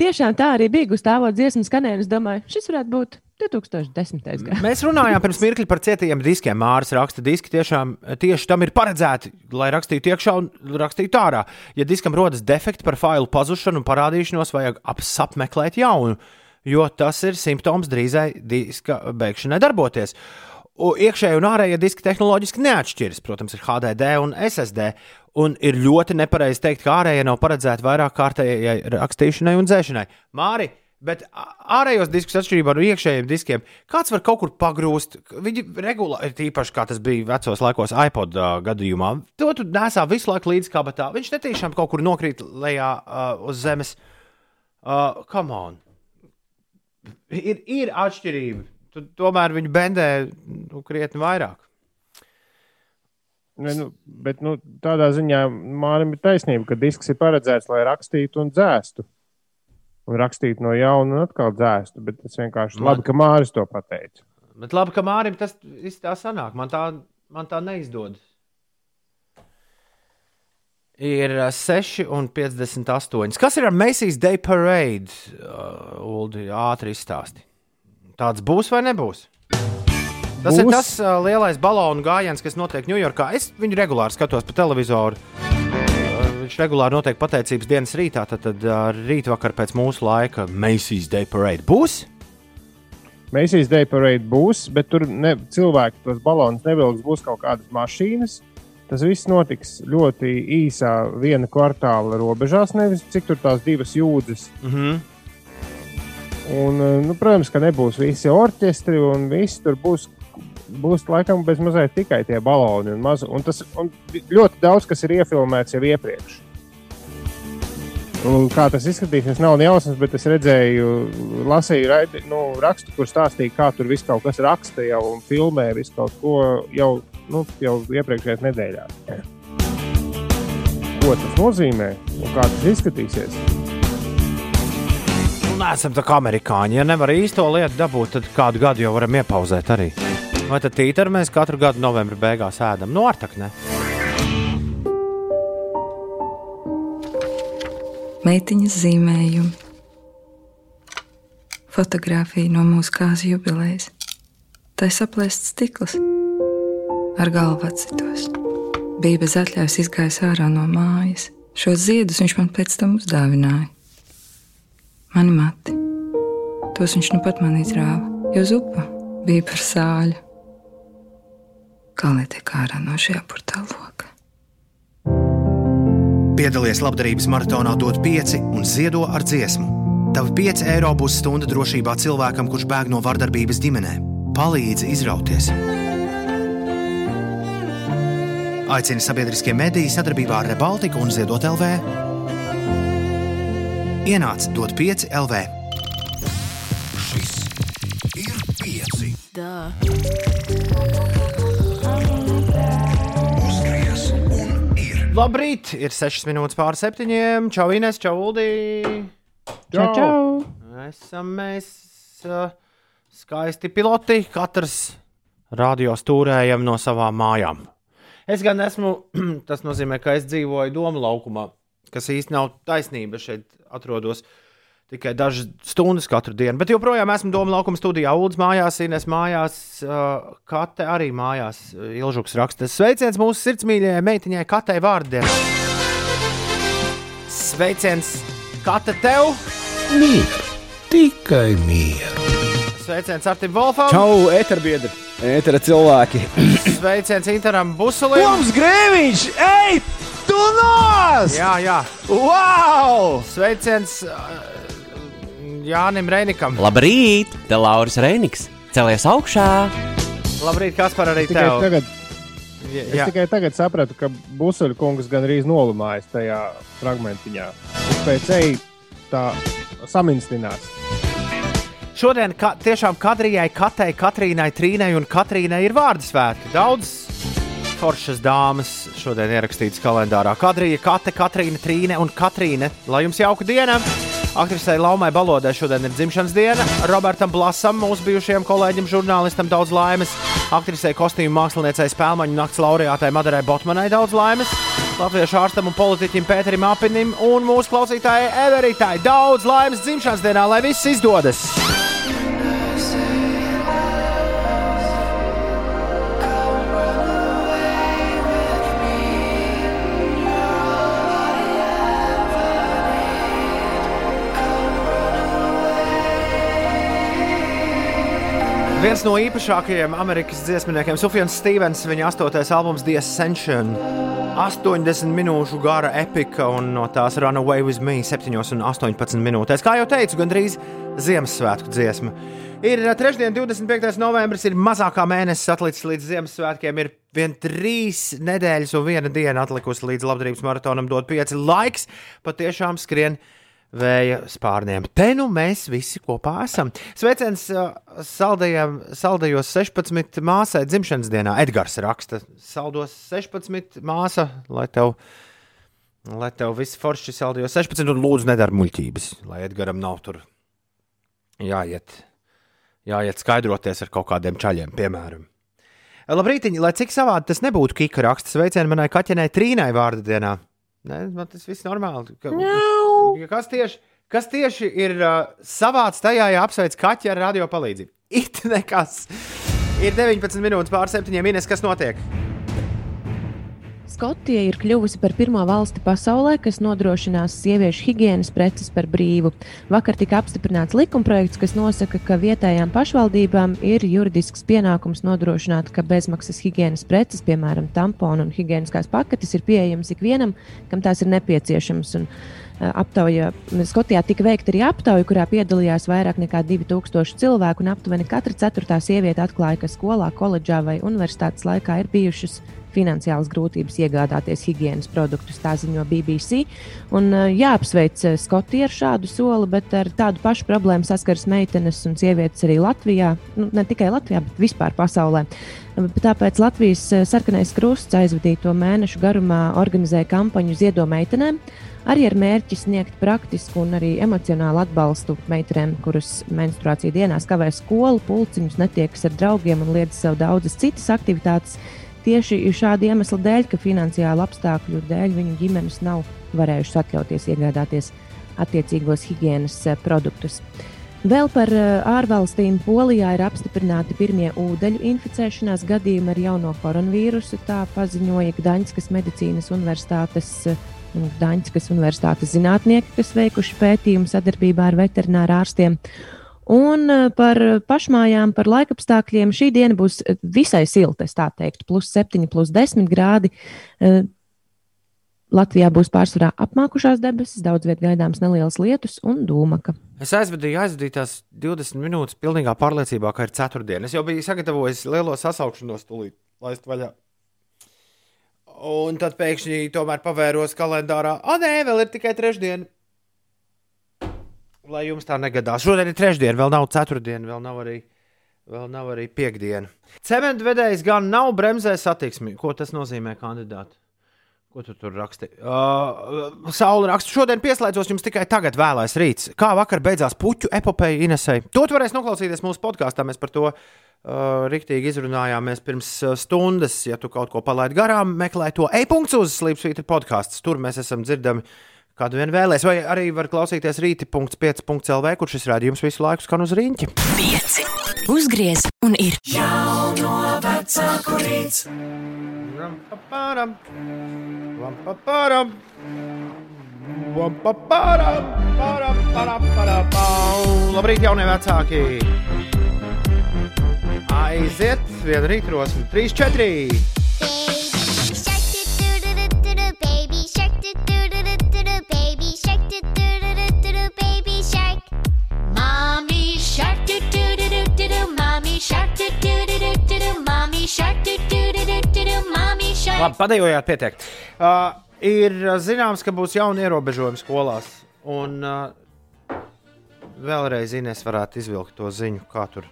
tiešām tā arī bija. Stāvot dziesmu skanējumu, es domāju, šis varētu būt 2010. gads. Mēs runājām pirms mirkļa par cietajiem diskiem. Mārcis raksta, diski tiešām tieši tam ir paredzēti, lai rakstītu iekšā un rakstītu ārā. Ja diskam rodas defekti par failu pazušanu un parādīšanos, vajag apmeklēt jaunu, jo tas ir simptoms drīzai diska beigšanai darboties. Iekšējie un ārējie diski tehnoloģiski neatšķiras. Protams, ir HDD un SSD. Un ir ļoti nepareizi teikt, ka ārējie nav paredzēti vairāk kārtējai rakstīšanai un dzēšanai. Māri, Bet ārējos diskus, atšķirībā no iekšējiem diskiem, kāds var kaut kur pagrūst. Viņi regulāri, tīpaši kā tas bija vecos laikos, iPod uh, gadījumā, to tu nesā visu laiku līdzi kabatā. Viņš netīšām kaut kur nokrīt lejā uh, uz zemes. Uh, come on! Ir, ir atšķirība. Tu, tomēr viņi bendē nu, krietni vairāk. Ne, nu, bet nu, tādā ziņā Mārim ir taisnība, ka disks ir paredzēts, lai rakstītu un dzēstu un rakstīt no jauna un atkal dzēstu. Bet tas vienkārši Man... labi, ka Māris to pateica. Bet labi, ka Mārim tas tā sanāk. Man tā, man tā neizdodas. Ir 6,58. Kas ir ar Macy's Day Parade? Uh, ātri izstāsti. Tāds būs vai nebūs? Tas būs. ir tas uh, lielais balonu gājiens, kas notiek Ņujorkā. Es viņu regulāri skatos pa televizoru viņš regulāri notiek pateicības dienas rītā, tad, tad rītvakar pēc mūsu laika Macy's Day Parade būs. Macy's Day Parade būs, bet tur ne, cilvēki tos balonus nevilks, būs kaut kādas mašīnas. Tas viss notiks ļoti īsā viena kvartāla robežās, nevis cik tur tās divas jūdzes. Mm -hmm. Un, nu, protams, ka nebūs visi orķestri un viss tur būs būs laikam bez mazliet tikai tie baloni. Un maz, un tas un ļoti daudz kas ir iefilmēts jau iepriekš. Un kā tas izskatīsies, nav jausmas, bet es redzēju, lasīju raidi, nu, rakstu, kur stāstīja, kā tur viss kaut kas raksta jau un filmē visu kaut ko jau, nu, jau iepriekšējās nedēļās. Ko tas nozīmē un kā tas izskatīsies? Nu, Nē, esam tā kā amerikāņi. Ja nevar īsto lietu dabūt, tad kādu gadu jau varam iepauzēt arī. Vai tad tītari mēs katru gadu novembrī beigās ēdam? No nu, artakne. Meitiņas zīmējumi. Fotogrāfija no mūsu kāzu jubilejas. Tā ir saplēsts stikls ar galvu atsitos. Bija bez atļaujas izgājis ārā no mājas. Šos ziedus viņš man pēc tam uzdāvināja. Mani mati. Tos viņš nu pat man izrāva, jo zupa bija par sāļu. Kā lai tiek ārā no šī apurtā loka? Piedalies labdarības maratonā, dod pieci un ziedo ar dziesmu. Tavi 5 eiro būs stunda drošībā cilvēkam, kurš bēg no vardarbības ģimenē. Palīdzi izrauties! Aicina sabiedriskie mediji sadarbībā ar Rebaltiku un Ziedot LV. Ienāc dot 5 LV. Šis ir 5. Labrīt! Ir 6 minūtes pār 7. Čau, Inês, čau, Uldī! Čau, čau! Esam mēs uh, skaisti piloti, katrs radio stūrējam no savām mājām. Es gan esmu, (clears throat) tas nozīmē, ka es dzīvoju domu laukumā, kas īsti nav taisnība. Šeit atrodos uh, tikai dažas stundas katru dienu. Bet joprojām esmu Doma laukuma studijā, Ulas mājās, Ines mājās, uh, Kate arī mājās. Ilžuks raksta, sveiciens mūsu sirdsmīļajai meitiņai Katei vārdiem. Sveiciens Kate tev! Mīļa, tikai mīļa. Sveiciens Artim Volfam! Čau, eterbiedri! Etera cilvēki! (clears throat) Sveiciens Interam Busulim! Toms Grēviņš! Ej! Tu nos! Jā, jā! Wow! Sveiciens! Uh, Jānim Reinikam. Labrīt! Te Lauris Reiniks! Celies augšā! Labrīt, kas par arī tikai tev? Tagad, Jā. es tikai tagad sapratu, ka Busuļa kungs gan arī nolimājas tajā fragmentiņā. Pēc eja tā saminstinās. Šodien ka, tiešām Kadrijai, Katei, Katrīnai, Trīnai un Katrīnai ir vārdu svētki. Daudz foršas dāmas šodien ierakstītas kalendārā. Kadrija, Kate, Katrīna, Trīne un Katrīne. Lai jums jauka diena! Aktrisei Laumai Balodai šodien ir dzimšanas diena. Robertam Blasam, mūsu bijušajam kolēģim, žurnālistam, daudz laimes. Aktrisei, kostīmu māksliniecei, spēļu nakts laureātei Madarai Botmanai daudz laimes. Latviešu ārstam un politiķim Pēterim Apinim un mūsu klausītājai Everitai. Daudz laimes dzimšanas dienā, lai viss izdodas! Viens no īpašākajiem amerikāņu dziesmniekiem, Sufjans Stevens, viņa astotais albums The Ascension. 80 minūšu gara epika un no tās Runaway with Me 7 un 18 minūtēs. Kā jau teicu, gandrīz Ziemassvētku dziesma. Ir eh, trešdien, 25. novembris, ir mazākā mēnesis atlicis līdz Ziemassvētkiem. Ir vien trīs nedēļas un viena diena atlikusi līdz labdarības maratonam, dot pieci laiks. Patiešām skrien vēja spārniem. Te nu mēs visi kopā esam. Sveiciens uh, saldajiem, saldajos 16 māsai dzimšanas dienā. Edgars raksta, saldos 16 māsa, lai tev, lai tev viss forši saldajos 16 un lūdzu nedara muļķības, lai Edgaram nav tur jāiet, jāiet skaidroties ar kaut kādiem čaļiem, piemēram. Labrīt, lai cik savādi tas nebūtu Kika raksts, sveicienu manai kaķenei Trīnai vārdu dienā. Nē, man tas viss normāli. Ka, kas, tieši, kas tieši ir uh, savāds tajā, ja apsveic kaķi ar radio palīdzību? It nekas. Ir 19 minūtes pār 7 minūtes, kas notiek. Skotija ir kļuvusi par pirmo valsti pasaulē, kas nodrošinās sieviešu higiēnas preces par brīvu. Vakar tika apstiprināts likumprojekts, kas nosaka, ka vietējām pašvaldībām ir juridisks pienākums nodrošināt, ka bezmaksas higiēnas preces, piemēram, tamponu un higiēniskās paketes, ir pieejamas ikvienam, kam tās ir nepieciešamas. Un, aptauja. Skotijā tika veikta arī aptauja, kurā piedalījās vairāk nekā 2000 cilvēku, un aptuveni katra ceturtā sieviete atklāja, ka skolā, koledžā vai universitātes laikā ir bijušas finansiālas grūtības iegādāties higiēnas produktus, tā ziņo BBC. Un, jāapsveic Skotija ar šādu soli, bet ar tādu pašu problēmu saskaras meitenes un sievietes arī Latvijā. Nu, ne tikai Latvijā, bet vispār pasaulē. Tāpēc Latvijas sarkanais krusts aizvadīto mēnešu garumā organizēja kampaņu Ziedo meitenēm arī ar mērķi sniegt praktisku un arī emocionālu atbalstu meitenēm, kuras menstruāciju dienās kavē skolu, pulciņus, netiekas ar draugiem un liedz sev daudzas citas aktivitātes. Tieši šāda iemesla dēļ, ka finansiālu apstākļu dēļ viņu ģimenes nav varējušas atļauties iegādāties attiecīgos higiēnas produktus. Vēl par ārvalstīm Polijā ir apstiprināti pirmie ūdeņu inficēšanās gadījumi ar jauno koronavīrusu. Tā paziņoja Gdaņskas medicīnas universitātes Daņskas universitātes zinātnieki, kas veikuši pētījumu sadarbībā ar veterināru ārstiem. Un par pašmājām, par laikapstākļiem šī diena būs visai silta, tā teikt, plus 7, plus 10 grādi. Latvijā būs pārsvarā apmākušās debesis, daudz vietā gaidāms neliels lietus un dūmaka. Es aizvadīju, aizvadīju tās 20 minūtes, pilnīgā pārliecībā, ka ir ceturtdiena. Es jau biju sagatavojis lielo sasaukšanos, tūlīt laist vaļā. Un tad pēkšņi tomēr pavēros kalendārā. O, nē, vēl ir tikai trešdiena. Lai jums tā negadās. Šodien ir trešdiena, vēl nav ceturtdiena, vēl nav arī, vēl nav arī piekdiena. Cementvedējs gan nav bremzē satiksmi. Ko tas nozīmē kandidāti? Ko tu tur raksti? Uh, Saula raksta, šodien pieslēdzos jums tikai tagad, vēlais rīts. Kā vakar beidzās puķu epopeja Inesai? To varēs noklausīties mūsu podkāstā. Mēs par to uh, riktīgi izrunājāmies pirms stundas. Ja tu kaut ko palaidi garām, meklē to e-punkts uz Slipsvītra podkāsts. Tur mēs esam dzirdami, kādu vien vēlēs. Vai arī var klausīties rīti.5.lv, kur šis rādījums visu laiku skan uz rīņķa. Pieci. Uzgriez un ir. Jauno vecāku rīts. Paparam, paparam, paparam, param, param, param, param. Labrīt, jaunie vecāki! Aiziet, viena rītrosme, 3, 4. Shark do do do do do do mommy shark do do do do do do mommy shark do do do do do do mommy shark Labi, padējojāt, pietiek. Uh, ir zināms, ka būs jauni ierobežojumi skolās. Un uh, vēlreiz Inês varētu izvilkt to ziņu, kā tur,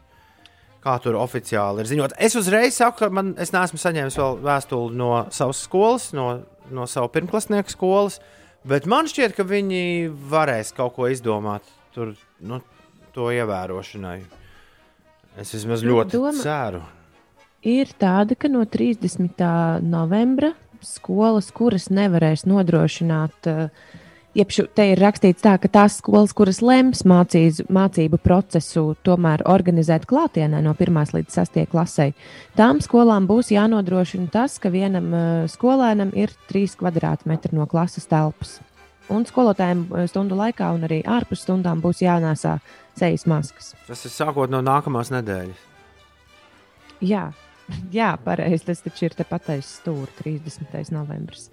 kā tur oficiāli ir ziņot. Es uzreiz saku, ka man, es neesmu saņēmis vēl vēstuli no savas skolas, no, no savu pirmklasnieku skolas, bet man šķiet, ka viņi varēs kaut ko izdomāt tur, nu, to ievērošanai. Es vismaz ļoti Doma- ceru. Ir tāda, ka no 30. novembra skolas, kuras nevarēs nodrošināt. Uh, Jeb šo, te ir rakstīts tā, ka tās skolas, kuras lems mācīs, mācību procesu, tomēr organizēt klātienē no 1 līdz 6 klasē, tām skolām būs jānodrošina tas, ka vienam uh, skolēnam ir 3 kvadrātmetri no klases telpas. Un skolotājiem uh, stundu laikā un arī ārpus stundām būs jānēsā sejas maskas. Tas ir sākot no nākamās nedēļas. Jā, (laughs) jā pareizi. Tas taču ir tepat aiz stūra 30. novembris.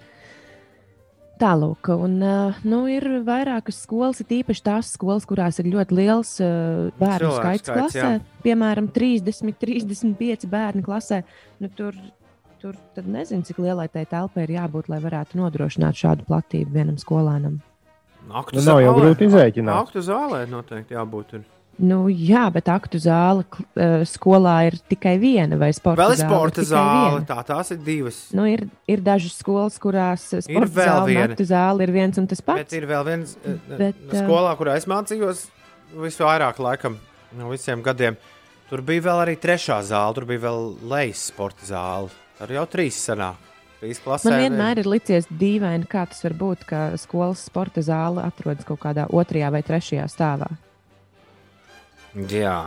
Tālāk, un uh, nu, ir vairākas skolas, ir īpaši tās skolas, kurās ir ļoti liels uh, bērnu skaits skaits, klasē. jā. Piemēram, 30, 35 bērni klasē. Nu, tur, tur nezinu, cik lielai tai telpai ir jābūt, lai varētu nodrošināt šādu platību vienam skolēnam. Aktu Nu, nav jau grūti izrēķināt. Aktu zālē noteikti jābūt. Ir. Nu, jā, bet aktu zāle uh, skolā ir tikai viena vai sporta Vēl ir zāle sporta tikai zāle. viena. Tā, tās ir divas. Nu, ir, ir dažas skolas, kurās sporta vēl zāle un viena. aktu zāle ir viens un tas pats. Bet ir vēl viens eh, Bet, eh, skolā, kurā es mācījos visvairāk laikam no visiem gadiem. Tur bija vēl arī trešā zāle, tur bija vēl lejas sporta zāle. Tur jau trīs sanāk. Klasē. Man vienmēr ir licies dīvaini, kā tas var būt, ka skolas sporta zāle atrodas kaut kādā otrajā vai trešajā stāvā. Jā.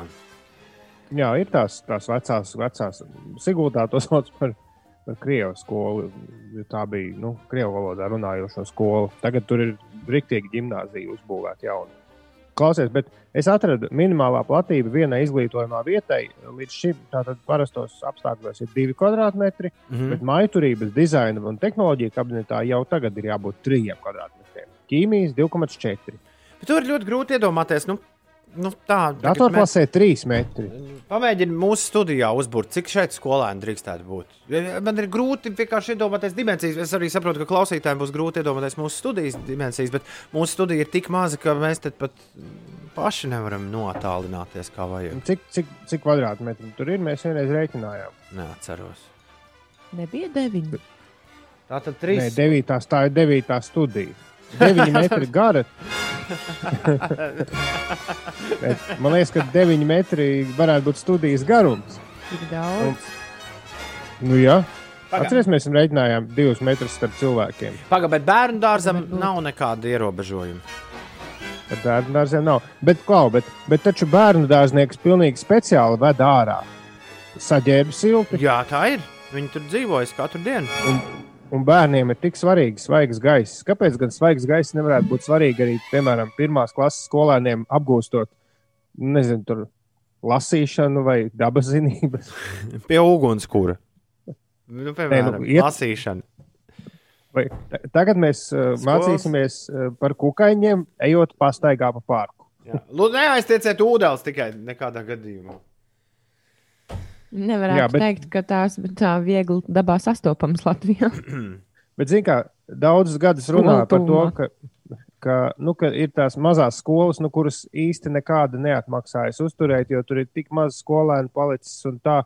Jā, ir tās, tās vecās, vecās Sigūtā to sauc par, par krievu skolu. Tā bija nu, krievu valodā runājošo skolu. Tagad tur ir rīktīgi gimnāzija uzbūvēta jauna. Klausies, bet es atradu minimālā platība vienai izglītojumā vietai. Līdz šim tātad parastos apstākļos ir divi kvadrātmetri, mm. -hmm. bet maiturības, dizaina un tehnoloģija kabinetā jau tagad ir jābūt trijiem kvadrātmetriem. Ķīmijas 2,4. Bet tur ir ļoti grūti iedomāties. Nu, nu, tā, tagad Datorklasē 3 metri. Pamēģini mūsu studijā uzbūvēt, cik šeit skolēni drīkstētu būt. Man ir grūti vienkārši iedomāties dimensijas. Es arī saprotu, ka klausītājiem būs grūti iedomāties mūsu studijas dimensijas, bet mūsu studija ir tik maza, ka mēs pat paši nevaram notālināties kā vajag. Cik, cik, cik kvadrātmetri tur ir? Mēs vienreiz rēķinājām. Neatceros. Nebija deviņi. Tā tad Nē, trīs. devītā, tā ir devītā studija. 9 (laughs) metri gara. Bet Man liekas, ka 9 metri varētu būt studijas garums. Tik daudz. Nu, jā, atcerieties, mēs rēķinājām 2 metrus starp cilvēkiem. Pagaidām, bet bērnu dārzam nav nekāda ierobežojuma. Ar bērnu dārziem nav. Bet, klau, bet, bet taču bērnu dārznieks pilnīgi speciāli ved ārā. Saģērba silti. Jā, tā ir. Viņi tur dzīvojas katru dienu. Un, un bērniem ir tik svarīgs svaigs gaiss. Kāpēc gan svaigs gaiss nevarētu būt svarīgi arī, piemēram, pirmās klases skolēniem apgūstot, nezinu, tur lasīšanu vai dabas zinības? (laughs) Pie ugunskura. Nu, piemēram, nu, iet- lasīšana. Vai, ta- tagad mēs uh, Skolas. mācīsimies uh, par kukaiņiem, ejot pastaigā pa parku. Jā. Lūdzu, neaiztieciet ūdens tikai nekādā gadījumā. Nevarētu Jā, bet- teikt, ka tās tā viegli dabā sastopamas Latvijā. (clears throat) Bet, zināmā mērā, daudzus gadus runā par to, ka, ka, nu, ka ir tās mazās skolas, nu, kuras īsti nekāda neatmaksājas uzturēt, jo tur ir tik maz skolēnu palicis un tā.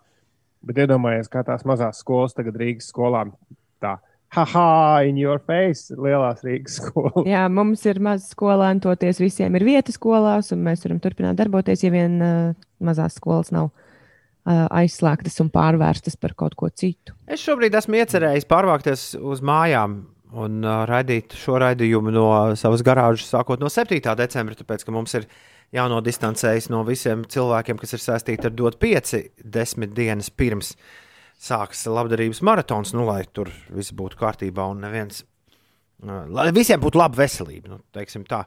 Bet iedomājieties, kā tās mazās skolas tagad Rīgas skolām tā. Haha, in your face, lielās Rīgas (laughs) skolas. Jā, mums ir maz skolēnu, toties visiem ir vieta skolās, un mēs varam turpināt darboties, ja vien uh, mazās skolas nav uh, aizslēgtas un pārvērstas par kaut ko citu. Es šobrīd esmu iecerējis pārvākties uz mājām un uh, raidīt šo raidījumu no savas garāžas sākot no 7. decembra, tāpēc ka mums ir jānodistancējas no visiem cilvēkiem, kas ir saistīti ar DOT 5 desmit dienas pirms sākas labdarības maratons, nu, lai tur viss būtu kārtībā un neviens. Lai visiem būtu laba veselība, nu, teiksim tā.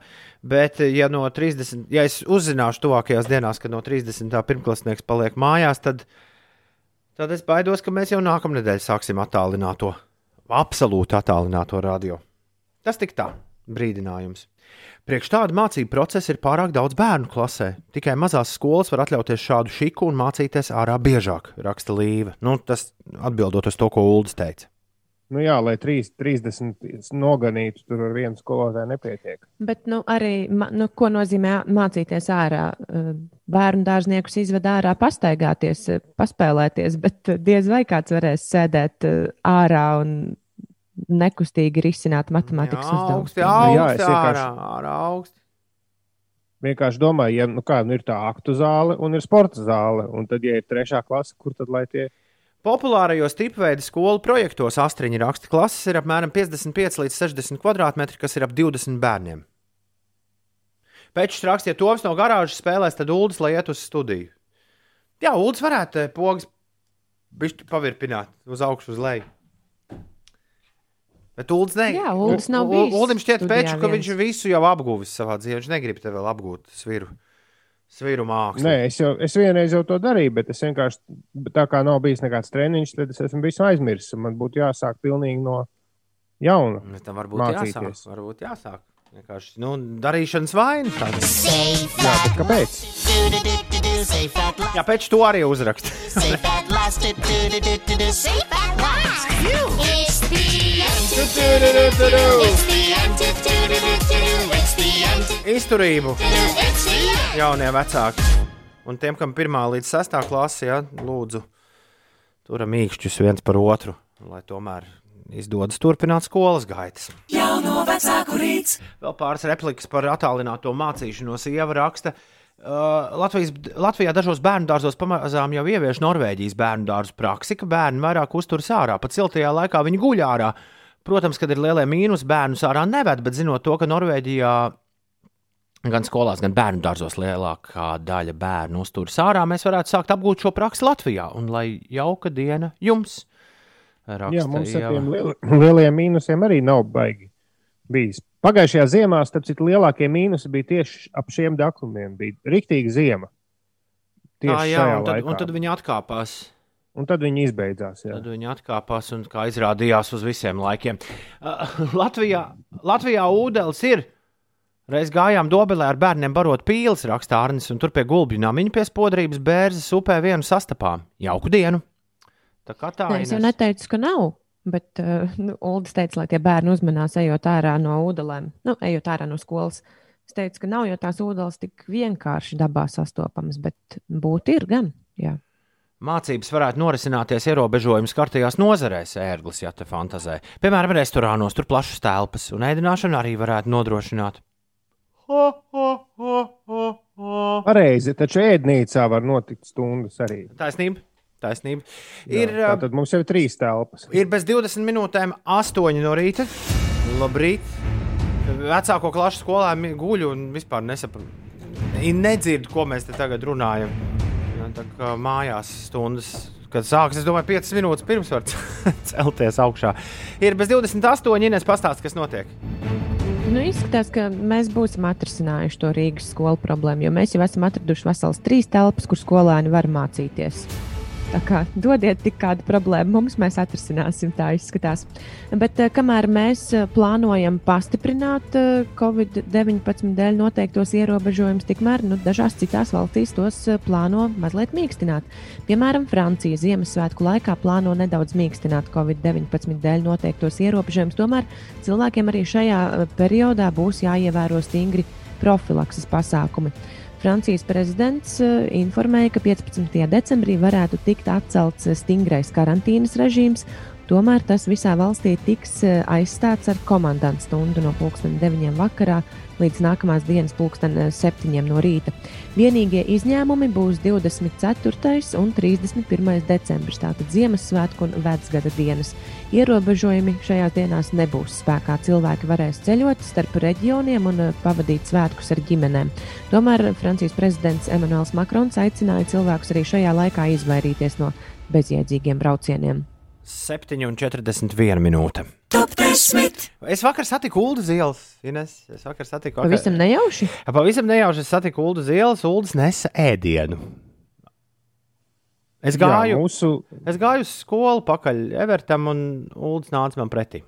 Bet, ja no 30, ja es uzzināšu tuvākajās dienās, ka no 30. pirmklasnieks paliek mājās, tad, tad es baidos, ka mēs jau nākamnedēļ sāksim attālināto, absolūti attālināto radio. Tas tik tā, brīdinājums. Priekš tāda mācību procesa ir pārāk daudz bērnu klasē. Tikai mazās skolas var atļauties šādu šiku un mācīties ārā biežāk, raksta Līva. Nu, tas atbildot uz to, ko Ulas teica. Nu, jā, lai 3, 30 noganītu, tur ar vienu skolotāju nepietiek. Bet nu, arī, nu, ko nozīmē mācīties ārā? Bērnu dārzniekus izved ārā, pastaigāties, paspēlēties, bet diez vai kāds varēs sēdēt ārā un nekustīgi risināt matemātikas uzdevumus. Augsti, Nu jā, augsti, vienkārši- ārā, ārā, augsti. Vienkārši domāju, ja nu kā, nu ir tā aktu zāle un ir sporta zāle. Un tad, ja ir trešā klase, kur tad lai tie Populārajos tipveida skolu projektos astriņa raksta klases ir apmēram 55 līdz 60 km2, kas ir ap 20 bērniem. Pēc tam rakstiet, Toms no garāžas spēlēs, tad Ulas lai iet uz studiju. Jā, Ulas varētu eh, pogas pavirpināt uz augšu, uz leju. Bet Ulas ne. Jā, Uldis nav bijis Uldim šķiet, pēc, ka viņš visu jau apguvis savā dzīvē. Viņš negrib te vēl apgūt sviru, sviru mākslu. Nē, es, jau, es vienreiz jau to darīju, bet es vienkārši tā kā nav bijis nekāds treniņš, tad es esmu visu aizmirsis. Man būtu jāsāk pilnīgi no jauna. Bet tam varbūt mācīties. jāsāk. Varbūt jāsāk. Vienkārši nu, darīšanas vaina. Jā, bet kāpēc? Jā, pēc to arī uzrakst. (laughs) Izturību jaunie vecāki. Un tiem, kam pirmā līdz sestā klasē, ja, lūdzu, turam īkšķus viens par otru, lai tomēr izdodas turpināt skolas gaitas. Jauno vecāku rīts. Vēl pāris replikas par attālināto mācīšanos. Ieva raksta, uh, Latvijas, Latvijā dažos bērnu dārzos pamazām jau ievieš Norvēģijas bērnu dārzu praksi, ka bērni vairāk uzturas ārā. Pat siltajā laikā viņi guļ ārā. Protams, kad ir lielie mīnus, bērnus ārā neved, bet zinot to, ka Norvēģijā gan skolās, gan bērnu dārzos lielākā daļa bērnu uzturas ārā, mēs varētu sākt apgūt šo praksi Latvijā. Un lai jauka diena jums! Raksta Jā, mums ar tiem liel, lielajiem mīnusiem arī nav baigi bijis. Pagājušajā ziemā, starp citu, lielākie mīnusi bija tieši ap šiem datumiem. Bija rīktīga ziema. Tieši Tā, jā, un tad, laikā. un tad viņi atkāpās. un tad viņi izbeidzās. Jā. Tad viņi atkāpās un, kā izrādījās, uz visiem laikiem. Uh, (laughs) Latvijā, Latvijā ūdens ir. Reiz gājām Dobelē ar bērniem barot pīles, raksta Arnis, un tur pie gulbju namiņa pie spodrības bērzes upē vienu sastapām. Jauku dienu! Tā kā tā Nē, es jau neteicu, ka nav. Bet uh, nu, Uldis teica, lai tie bērni uzmanās, ejot ārā no ūdelēm, nu, ejot ārā no skolas. Es teicu, ka nav jau tās ūdenes tik vienkārši dabā sastopamas, bet būt ir gan. Jā. Mācības varētu norisināties ierobežojumu skartajās nozarēs, ērglis, ja te fantazē. Piemēram, restorānos tur plašas telpas, un ēdināšanu arī varētu nodrošināt. Pareizi, taču ēdnīcā var notikt stundas arī. Taisnība. Taisnība. Jā, Ir, uh, Tad mums jau ir trīs telpas. Ir bez 20 minūtēm, 8 no rīta. Labrīt! Vecāko klašu skolēni guļ un vispār nesaprotu. Nedzird, ko mēs te tagad runājam. Jā, Tā kā mājās stundas, kad sāksies, es domāju, 5 minūtes pirms var (laughs) celties augšā. Ir bez 28, Ines pastāst, kas notiek. Nu, izskatās, ka mēs būsim atrisinājuši to Rīgas skolu problēmu, jo mēs jau esam atraduši veselas trīs telpas, kur skolēni var mācīties. Tā kā dodiet tik kādu problēmu mums, mēs atrisināsim, tā izskatās. Bet eh, kamēr mēs eh, plānojam pastiprināt eh, Covid-19 dēļ noteiktos ierobežojumus, tikmēr nu, dažās citās valstīs tos plāno mazliet mīkstināt. Piemēram, Francija Ziemassvētku laikā plāno nedaudz mīkstināt Covid-19 dēļ noteiktos ierobežojumus. Tomēr cilvēkiem arī šajā periodā būs jāievēro stingri profilakses pasākumi. Francijas prezidents eh, informēja, ka 15. decembrī varētu tikt atcelts eh, stingrais karantīnas režīms. Tomēr tas visā valstī tiks eh, aizstāts ar komandantu stundu no 9.00 vakarā līdz nākamās dienas 7.00 no rīta. Vienīgie izņēmumi būs 24. un 31. decembris, tātad Ziemassvētku un Vecgada dienas. Ierobežojumi šajās dienās nebūs spēkā. Cilvēki varēs ceļot starp reģioniem un eh, pavadīt svētkus ar ģimenēm. Tomēr Francijas prezidents Emmanuels Makrons aicināja cilvēkus arī šajā laikā izvairīties no bezjēdzīgiem braucieniem. 7,41 minūte. Top 10. Es vakar satiku Ulu Zielas. Ines. Es vakar satiku vakar- Pavisam nejauši. Pavisam nejauši es satiku Ulu Zielas. Ulas nesa ēdienu. Es gāju, Jā, mūsu... es gāju uz skolu pakaļ Evertam, un Ulas nāca man pretī.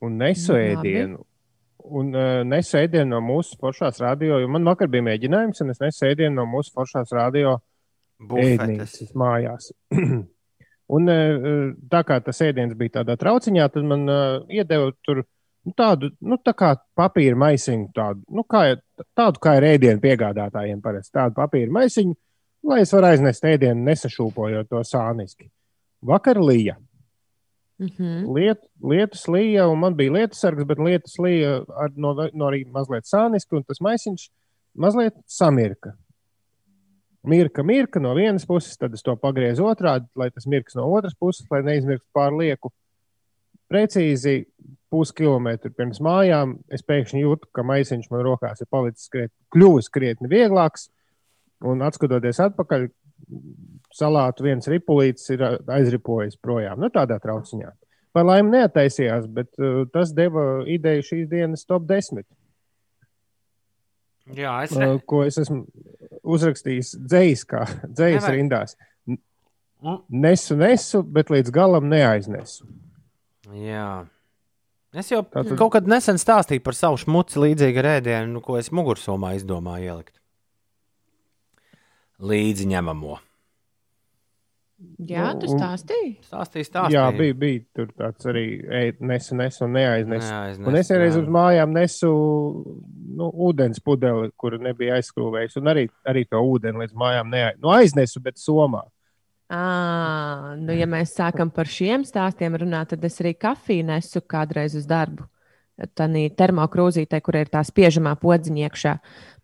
un nesu ēdienu. Un uh, nesu ēdienu no mūsu foršās radio, man vakar bija mēģinājums, un es nesu ēdienu no mūsu foršās radio Bufetes. ēdnīcas mājās. (clears throat) un uh, tā kā tas ēdiens bija tādā trauciņā, tad man uh, iedeva tur nu, tādu nu, tā kā papīra maisiņu, tādu, nu, kā, tādu kā ir ēdienu piegādātājiem parasti, tādu papīra maisiņu, lai es varētu aiznest ēdienu, nesašūpojot to sāniski. Vakar lija. Mhm. Liet, lietus lija, un man bija lietus sargs, bet lietus lija ar, no, no rīta mazliet sāniski, un tas maisiņš mazliet samirka. Mirka, mirka no vienas puses, tad es to pagriezu otrādi, lai tas mirks no otras puses, lai neizmirktu pār lieku. Precīzi puskilometru pirms mājām es pēkšņi jūtu, ka maisiņš man rokās ir palicis krietni, kļuvis krietni vieglāks. Un atskatoties atpakaļ, salātu viens ripulītis ir aizripojis projām. Nu, tādā trauciņā. Par laimi neataisījās, bet uh, tas deva ideju šīs dienas top 10. Jā, es ne... Uh, ko es esmu uzrakstījis dzīs, kā (laughs) dzīs rindās. Mm. Nesu, nesu, bet līdz galam neaiznesu. Jā. Es jau Tātad- kaut kad nesen stāstīju par savu šmuci līdzīgu rēdienu, nu, ko es mugursomā izdomāju ielikt. Līdzi ņemamo. Jā, tu Un- stāstīji. Stāstīju, stāstīju. Jā, bija, bija tur tāds arī ej, nesu, nesu un neaiznesu. Neaiznesu, un es vienreiz uz mājām nesu nu, ūdens pudeli, kur nebija aizskrūvējis. Un arī, arī to ūdeni līdz mājām neaiznesu. Nu, aiznesu, bet somā. À, nu, ja mēs sākam par šiem stāstiem runāt, tad es arī kafiju nesu kādreiz uz darbu. Tā ir termokrūzīte, kur ir tā spiežamā podziņa iekšā.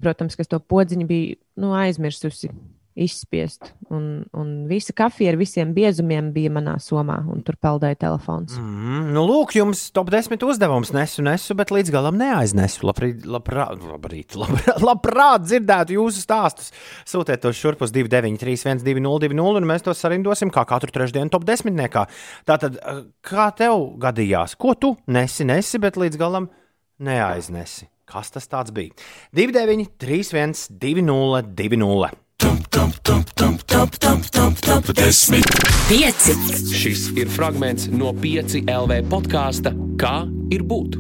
Protams, ka to podziņu biju nu, aizmirsusi izspiest. Un, un visa kafija ar visiem biezumiem bija manā somā, un tur peldēja telefons. Mm, nu, lūk, jums top 10 uzdevums nesu, nesu, bet līdz galam neaiznesu. Labprāt, labprāt, labprāt, labprāt, (laughs) labprāt dzirdētu jūsu stāstus. Sūtiet tos šurp uz 293, 1202, un mēs tos sarindosim kā katru trešdienu top 10. Niekā. Tātad, eh, kā tev gadījās? Ko tu nesi, nesi, bet līdz galam neaiznesi? Kas tas tāds bija? 293, 202. Pieci. Šis ir fragments no 5 LV podkāsta Kā ir būt?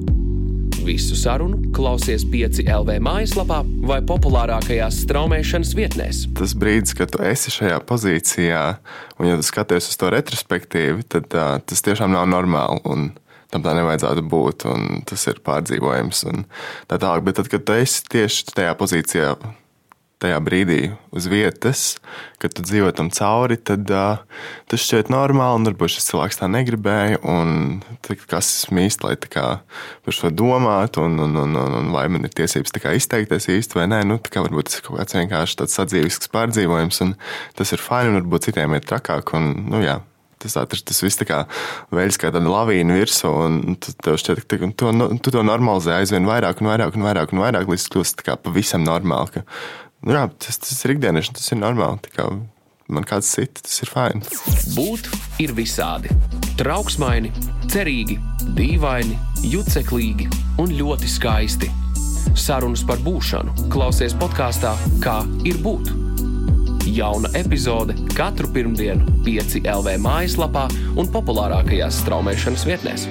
Visu sarunu klausies 5 LV mājaslapā vai populārākajās straumēšanas vietnēs. tas brīdis, kad tu esi šajā pozīcijā, un ja tu skaties uz to retrospektīvi, tad uh, tas tiešām nav normāli. Un tam tā nevajadzētu būt, un tas ir pārdzīvojams. un Tā tālāk, bet tad, kad tu esi tieši tajā pozīcijā, tajā brīdī uz vietas, kad tu dzīvo tam cauri, tad uh, tas šķiet normāli, un varbūt šis cilvēks tā negribēja. un tad Kas esmu īsti, lai kā par šo domātu, un, un, un, un, un vai man ir tiesības kā izteikties īsti vai nē, nu, kā varbūt tas ir kaut kāds vienkārši tāds sadzīvisks pārdzīvojums, un tas ir fini, un varbūt citiem ir trakāk. Un, nu, jā, Tas, tas, tas viss tā kā veids, kā tāda lavīna virsū, un tu, tev šķiet, ka tu tu to normalizē aizvien vairāk un vairāk un vairāk, un vairāk līdz kļūst pavisam normāli. Ka, nu, jā, tas, tas ir ikdienišķi, tas ir normāli. Kā, man kāds cits, tas ir fini. Būt ir visādi. Trauksmaini, cerīgi, dīvaini, juceklīgi un ļoti skaisti. Sarunas par būšanu klausies podkāstā Kā ir būt. Jauna epizode katru pirmdienu, 5 LV mājaslapā un populārākajās straumēšanas vietnēs.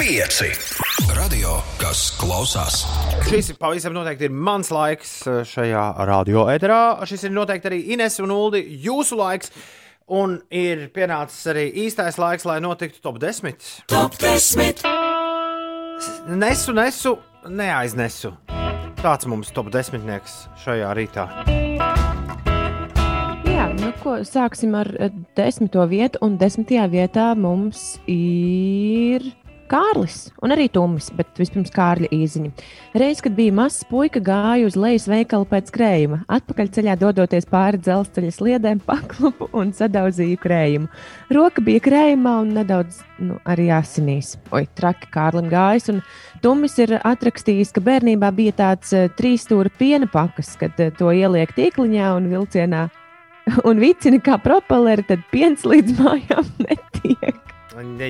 Pieci. Radio, kas klausās. Šis pavisam noteikti ir mans laiks eh, šajā radio eterā. Šis ir noteikti arī Ines un Uldi jūsu laiks. Un ir pienācis arī īstais laiks, lai notiktu top 10. Top 10. Nesu, nesu, neaiznesu. Tāds mums top 10 šajā rītā. Jā, nu ko, sāksim ar eh, desmito vietu, un desmitajā vietā mums ir Kārlis un arī Tumis, bet vispirms Kārļa īziņa. Reiz, kad bija mazs puika, gāja uz lejas veikalu pēc krējuma. Atpakaļceļā dodoties pāri dzelzceļa sliedēm, paklupu un sadauzīju krējumu. Roka bija krējumā un nedaudz nu, arī asinīs. Oi, traki Kārlim gājas. Un Tumis ir atrakstījis, ka bērnībā bija tāds uh, trīs stūra piena pakas, kad uh, to ieliek tīkliņā un vilcienā (laughs) un vicina kā propeleri, tad piens līdz mājām (laughs) netiek.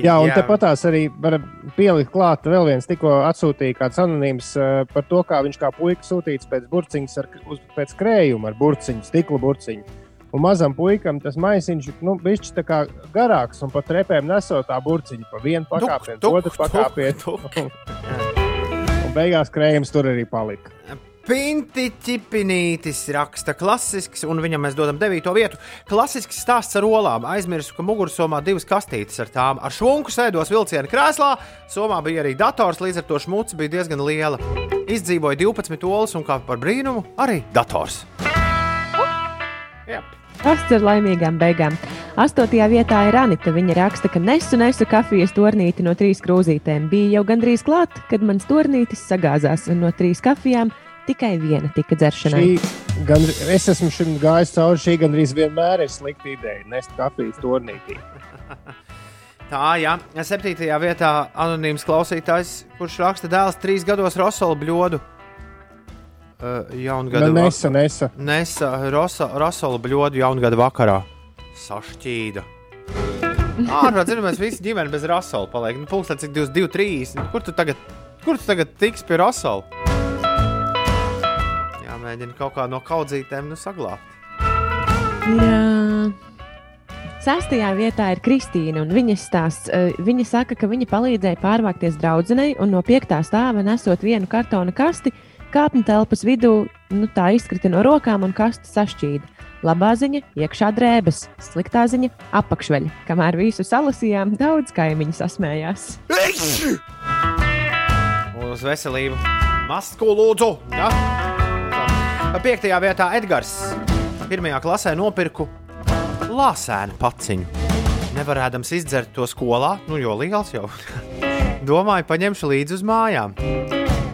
Jā, un tāpatās arī var pielikt klāt vēl viens, tikko atsūtīja kāds anonīms uh, par to, kā viņš kā puika sūtīts pēc burciņas, ar, uz, pēc krējuma ar burciņu, stikla burciņu. Un mazam puikam tas maisiņš nu, bija tā kā garāks, un pat trepēm nesot tā burciņa pa vienu pakāpienu, otru pakāpienu. (laughs) Un beigās krējums tur arī palika. Pinti ķipinītis raksta klasisks, un viņam mēs dodam devīto vietu. Klasisks stāsts ar olām. Aizmirsu, ka mugursomā divas kastītes ar tām. Ar šunku sēdos vilciena krēslā. Somā bija arī dators, līdz ar to šmuca bija diezgan liela. Izdzīvoja 12 olas, un kā par brīnumu, arī dators. Tas ir laimīgām beigām. Astotajā vietā ir Anita. Viņa raksta, ka nesu nesu kafijas tornīti no trīs krūzītēm. Bija jau gandrīz klāt, kad mans tornītis sagāzās, un no trīs kafijām tikai viena tika dzeršanai. Šī gan, es esmu šim gājis cauri. Šī gandrīz vienmēr ir slikta ideja. Nest kafijas turnītī. (laughs) Tā, jā, septītajā vietā anonīms klausītājs, kurš raksta dēls trīs gados Rosola bļodu. Uh, jaungada Nu, nesa, nesa. Nesa Rosa, Rosola bļodu jaungada vakarā. Sašķīda. Ārprāt, zinu, mēs visi ģimene bez Rosola paliek. Nu, Pūkstens cik 22, 3. Kur tu tagad, kur tu tagad tiks pie Rosola? Jāmēģina kaut kā no kaudzītēm nu, saglabāt. Jā. Sastajā vietā ir Kristīna, un viņas stāsts. eh, Viņa saka, ka viņa palīdzēja pārvākties draudzenei, un no piektā stāva nesot vienu kartona kasti, kāpņu telpas vidū, nu, tā izkrita no rokām un kasta sašķīda. Labā ziņa - iekšā drēbes, sliktā ziņa - apakšveļa. Kamēr visu salasījām, daudz kaimiņu sasmējās. Uz veselību. Masku lūdzu! Ja? Tā. Piektajā vietā Edgars. Pirmajā klasē nopirku lāsēnu paciņu. Nevarēdams izdzert to skolā, nu jo liels jau. (laughs) Domāju, paņemšu līdzi uz mājām.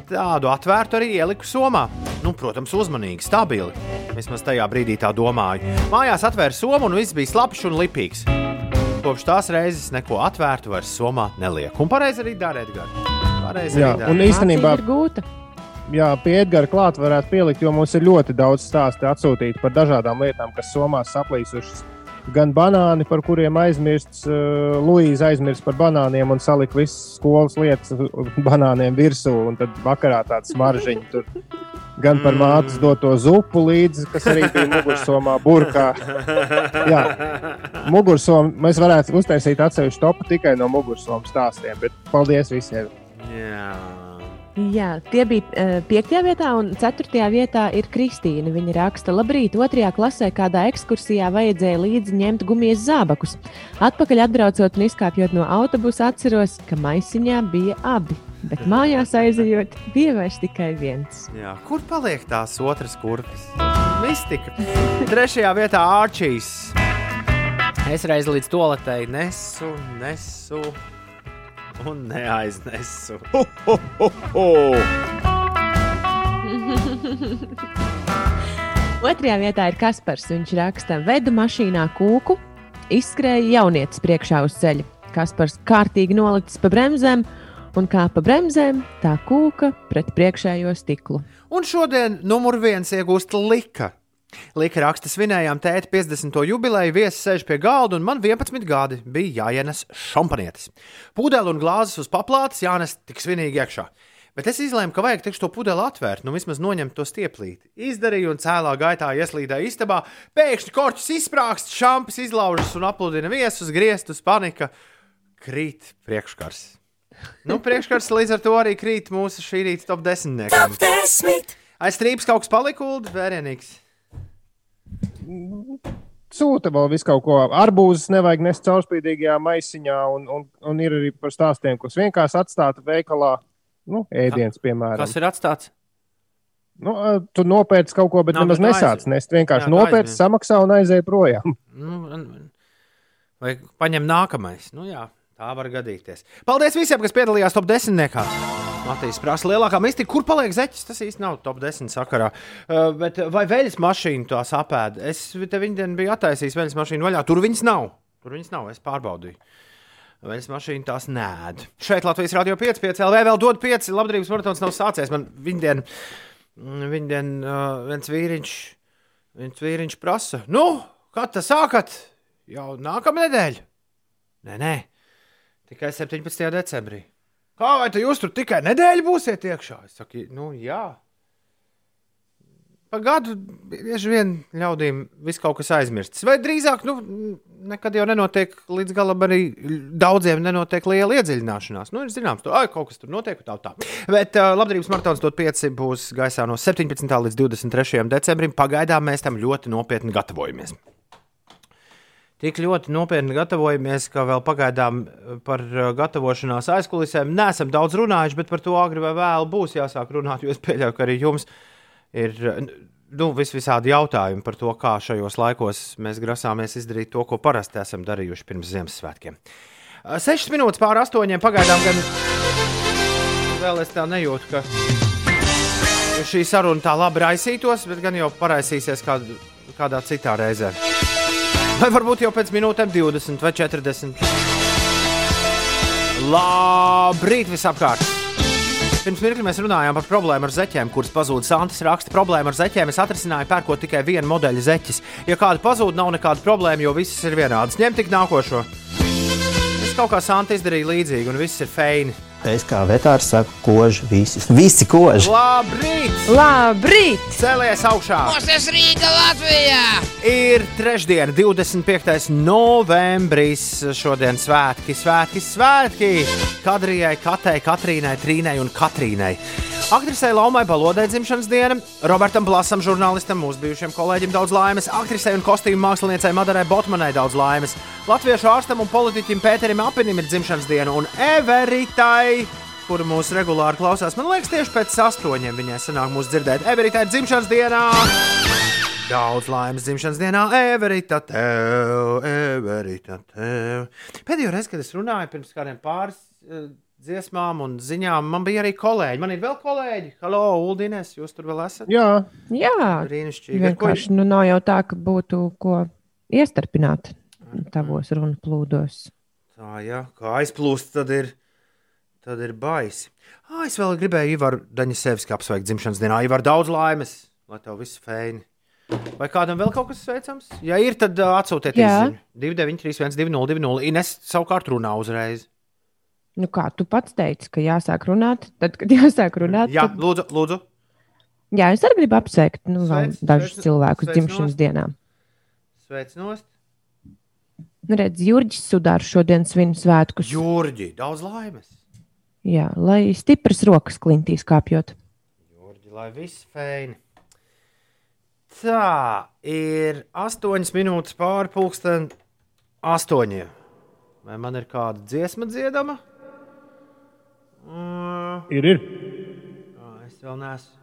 Tādu atvērtu arī ieliku somā. Nu, protams, uzmanīgi, stabili. Vismaz tajā brīdī tā domāju. Mājās atvēru somu un viss bija slapjš un lipīgs. Kopš tās reizes neko atvērtu vairs somā nelieku. Un pareizi arī dara Edgars. Pareizi arī dara. un īstenībā ir gūta. Jā, pie Edgara klāta varētu pielikt, jo mums ir ļoti daudz stāstu atsūtīti par dažādām lietām, kas somās saplīsušas. Gan banāni, par kuriem aizmirsts, uh, Luīza aizmirst par banāniem un salika visas skolas lietas banāniem virsū, un tad vakarā tāds smaržģiņš tur. Gan par mātes doto zupu līdzi, kas arī bija mugursomā, burkā. Jā, mugursomu mēs varētu uztaisīt atsevišķu topu tikai no mugursomu stāstiem, bet paldies visiem! Jā. Jā, tie bija uh, piektajā vietā, un ceturtajā vietā ir Kristīna. Viņa raksta, labrīt, otrajā klasē kādā ekskursijā vajadzēja līdzi ņemt gumijas zābakus. Atpakaļ atbraucot un izkāpjot no autobusa, atceros, ka maisiņā bija abi. Bet mājās aizejot, bija vairs tikai viens. Jā, kur paliek tās otras kurpes? Mistika. Trešajā vietā Arčīs. Es reiz līdz toaletei nesu, nesu un neaiznesu. Ho, ho, ho, ho. Otrajā vietā ir Kaspars. Viņš raksta, vedu mašīnā kūku, izskrēja jaunietis priekšā uz ceļa. Kaspars kārtīgi nolicis pa bremzēm, un kā pa bremzēm, tā kūka pret priekšējo stiklu. Un šodien numur viens iegūst Lika. Lika raksta, svinējām tēta 50. jubileju, viesis sēž pie galda, un man 11 gadi bija jāienes šampanietis. Pudeli un glāzes uz paplātes jānes tik svinīgi iekšā. Bet es izlēmu, ka vajag tikšu to pudeli atvērt, nu vismaz noņemt to stieplīti. Izdarīju un cēlā gaitā ieslīdēju istabā, pēkšņi korķis izsprāgst, šampis izlaužas un apludina viesus, griestus, panika. Krīt priekškars. Nu, priekškars līdz ar to arī krīt mūsu šī rīta top 10. Top 10. Aiz strīpas kaut kas palika, Ulu, vērienīgs. Sūta vēl visu kaut ko. Arbūzus nevajag nest caurspīdīgajā maisiņā, un, un, un ir arī par stāstiem, kas vienkārši atstāta veikalā. Nu, ēdienas, piemēram. Kas ir atstāts? Nu, tu nopērci kaut ko, bet Nav, nemaz nesāc aiziet. nest. Vienkārši nopērci, samaksā un aizēja projām. Nu, vai paņem nākamais? Nu, jā, tā var gadīties. Paldies visiem, kas piedalījās top 10. Matīs prasa lielākā mistika, kur paliek zeķis. Tas īsti nav top 10 sakarā. Uh, bet vai veļas mašīna to sapēda? Es te viņu biju attaisījis veļas mašīnu vaļā. Tur viņas nav. Tur viņas nav. Es pārbaudīju. Veļas mašīna tās nēd. Šeit Latvijas Rādio 5, 5 LV vēl dod 5. Labdarības maratons nav sācies. Man viņdien, viņdien uh, viens vīriņš, viens vīriņš prasa, nu, kad tas sākat? Jau nākamā nedēļa. Nē, nē, tikai 17. decembrī. Kā vai tu jūs tur tikai nedēļu būsiet iekšā? Es saku, nu jā. Pa gadu bieži vien ļaudīm viss kaut kas aizmirsts. Vai drīzāk, nu, nekad jau nenotiek līdz galam arī daudziem nenotiek liela iedziļināšanās. Nu, ir zināms, tur ai, kaut kas tur notiek, tā tā. Bet uh, labdarības maratons dot 5 būs gaisā no 17. līdz 23. decembrim. Pagaidām mēs tam ļoti nopietni gatavojamies. Tik ļoti nopietni gatavojamies, ka vēl pagaidām par uh, gatavošanās aizkulisēm neesam daudz runājuši, bet par to agri vai vēlu būs jāsāk runāt. Jo es pieļauju, ka arī jums ir uh, nu, vis visādi jautājumi par to, kā šajos laikos mēs grasāmies izdarīt to, ko parasti esam darījuši pirms Ziemassvētkiem. Sešas minūtes pār astoņiem pagaidām gan vēl es tā nejūtu, ka šī saruna tā labi raisītos, bet gan jau paraisīsies kād, kādā citā reizē. (laughs) Vai varbūt jau pēc minūtēm 20 vai 40. Labrīt visapkārt! Pirms mirkli mēs runājām par problēmu ar zeķiem, kuras pazūd. Santis raksta, problēma ar zeķiem es atrisināju, pērkot tikai vienu modeļa zeķis. Ja kāda pazūd, nav nekāda problēma, jo visas ir vienādas. Ņem tik nākošo. Es kaut kā Santa izdarīju līdzīgi, un viss ir feini. Es kā vetārs saku, koži visi. Visi koži. Labrīt! Labrīt! Cēlies augšā! Mūsu Rīga Latvijā! Ir trešdiena, 25. novembris. Šodien svētki, svētki, svētki! Kadrijai, Katei, Katrīnai, Trīnai un Katrīnai. Aktrisei Laumai Balodai dzimšanas diena, Robertam Blasam, žurnālistam, mūsu bijušajam kolēģim daudz laimes, aktrisei un kostīmu māksliniecei Madarai Botmanai daudz laimes, latviešu ārstam un politiķim Pēterim Apinim ir dzimšanas diena un Everitai kuru mūsu regulāri klausās. Man liekas, tieši pēc astoņiem viņai sanāk mūs dzirdēt. Everita ir dzimšanas dienā! Daudz laimes dzimšanas dienā, Everita tev, Everita tev. Pēdējo reizi, kad es runāju pirms kādiem pāris uh, dziesmām un ziņām, man bija arī kolēģi. Man ir vēl kolēģi. Halo, Uldīnes, jūs tur vēl esat? Jā, Jā. brīnišķīgi. Vienkārši nu, nav jau tā, ka būtu ko iestarpināt tavos runu plūdos. Tā, jā, kā aizplūst, tad ir, tad ir baisi. Ah, es vēl gribēju Ivaru Daņasevski apsveikt dzimšanas dienā. Ivar, daudz laimes, lai tev viss feini. Vai kādam vēl kaut kas sveicams? Ja ir, tad atsūtiet īsiņu. 2931, 202, Ines savukārt runā uzreiz. Nu, kā tu pats teici, ka jāsāk runāt, tad, kad (laughs) jāsāk runāt, Jā, tad, lūdzu, lūdzu. jā es arī gribu apsveikt nu, Sveic, dažus sveic, cilvēkus sveic dzimšanas nost. dienā. Sveic nost. Nu, redz, Jurģis Sudārs šodien svin svētkus. Jurģi, daudz laimes. Jā, lai stipras rokas klintīs kāpjot. Jurģi, lai viss feini. Tā ir astoņas minūtes pāri pulksten astoņiem. Vai man ir kāda dziesma dziedama? Mm. Ir, ir. Es vēl neesmu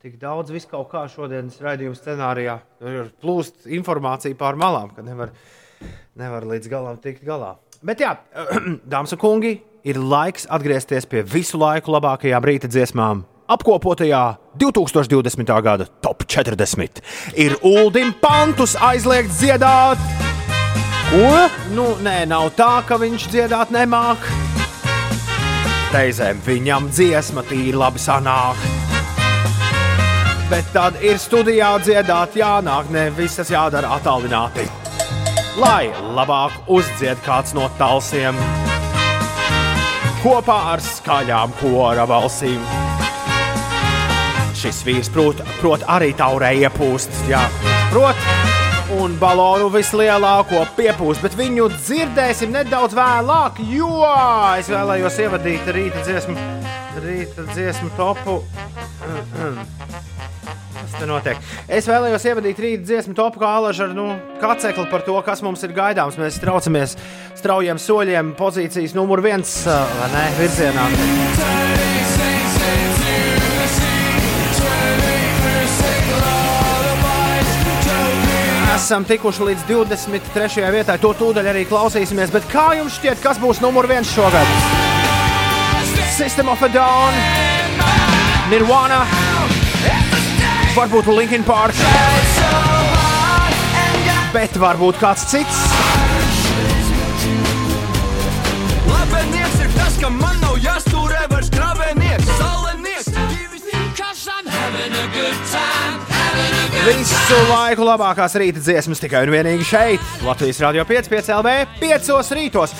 tik daudz vis kaut kā šodienas raidījuma scenārijā. Tur ir plūst informācija pār malām, ka nevar, nevar līdz galam tikt galā. Bet jā, (clears throat) dāmas un kungi, ir laiks atgriezties pie visu laiku labākajām rīta dziesmām. Apkopotajā 2020. gada top 40 ir Uldim Pantus aizliegts dziedāt. Ko? Nu, nē, nav tā, ka viņš dziedāt nemāk. Reizēm viņam dziesma tīri labi sanāk. Bet tad ir studijā dziedāt, jānāk, ne visas jādara attālināti. Lai labāk uzdzied kāds no talsiem, kopā ar skaļām kora balsīm. Šis vīrs prot, prot arī taurē iepūst, jā, prot, un balonu vislielāko piepūst, bet viņu dzirdēsim nedaudz vēlāk, jo es vēlējos ievadīt rīta dziesmu, rīta dziesmu topu. Es vēlējos ievadīt rīta dziesmu topu kā alažu ar nu, kacekli par to, kas mums ir gaidāms. Mēs traucamies straujiem soļiem pozīcijas numur viens vai ne, virzienā. Esam tikuši līdz 23. vietai. To tūdaļ arī klausīsimies. Bet kā jums šķiet, kas būs numur viens šogad? System of a Dawn, Nirvana, varbūt Linkin Park, bet varbūt kāds cits. Visu laiku labākās rīta dziesmas tikai un vienīgi šeit, Latvijas Rādio 5,5 LV, 5 rītos.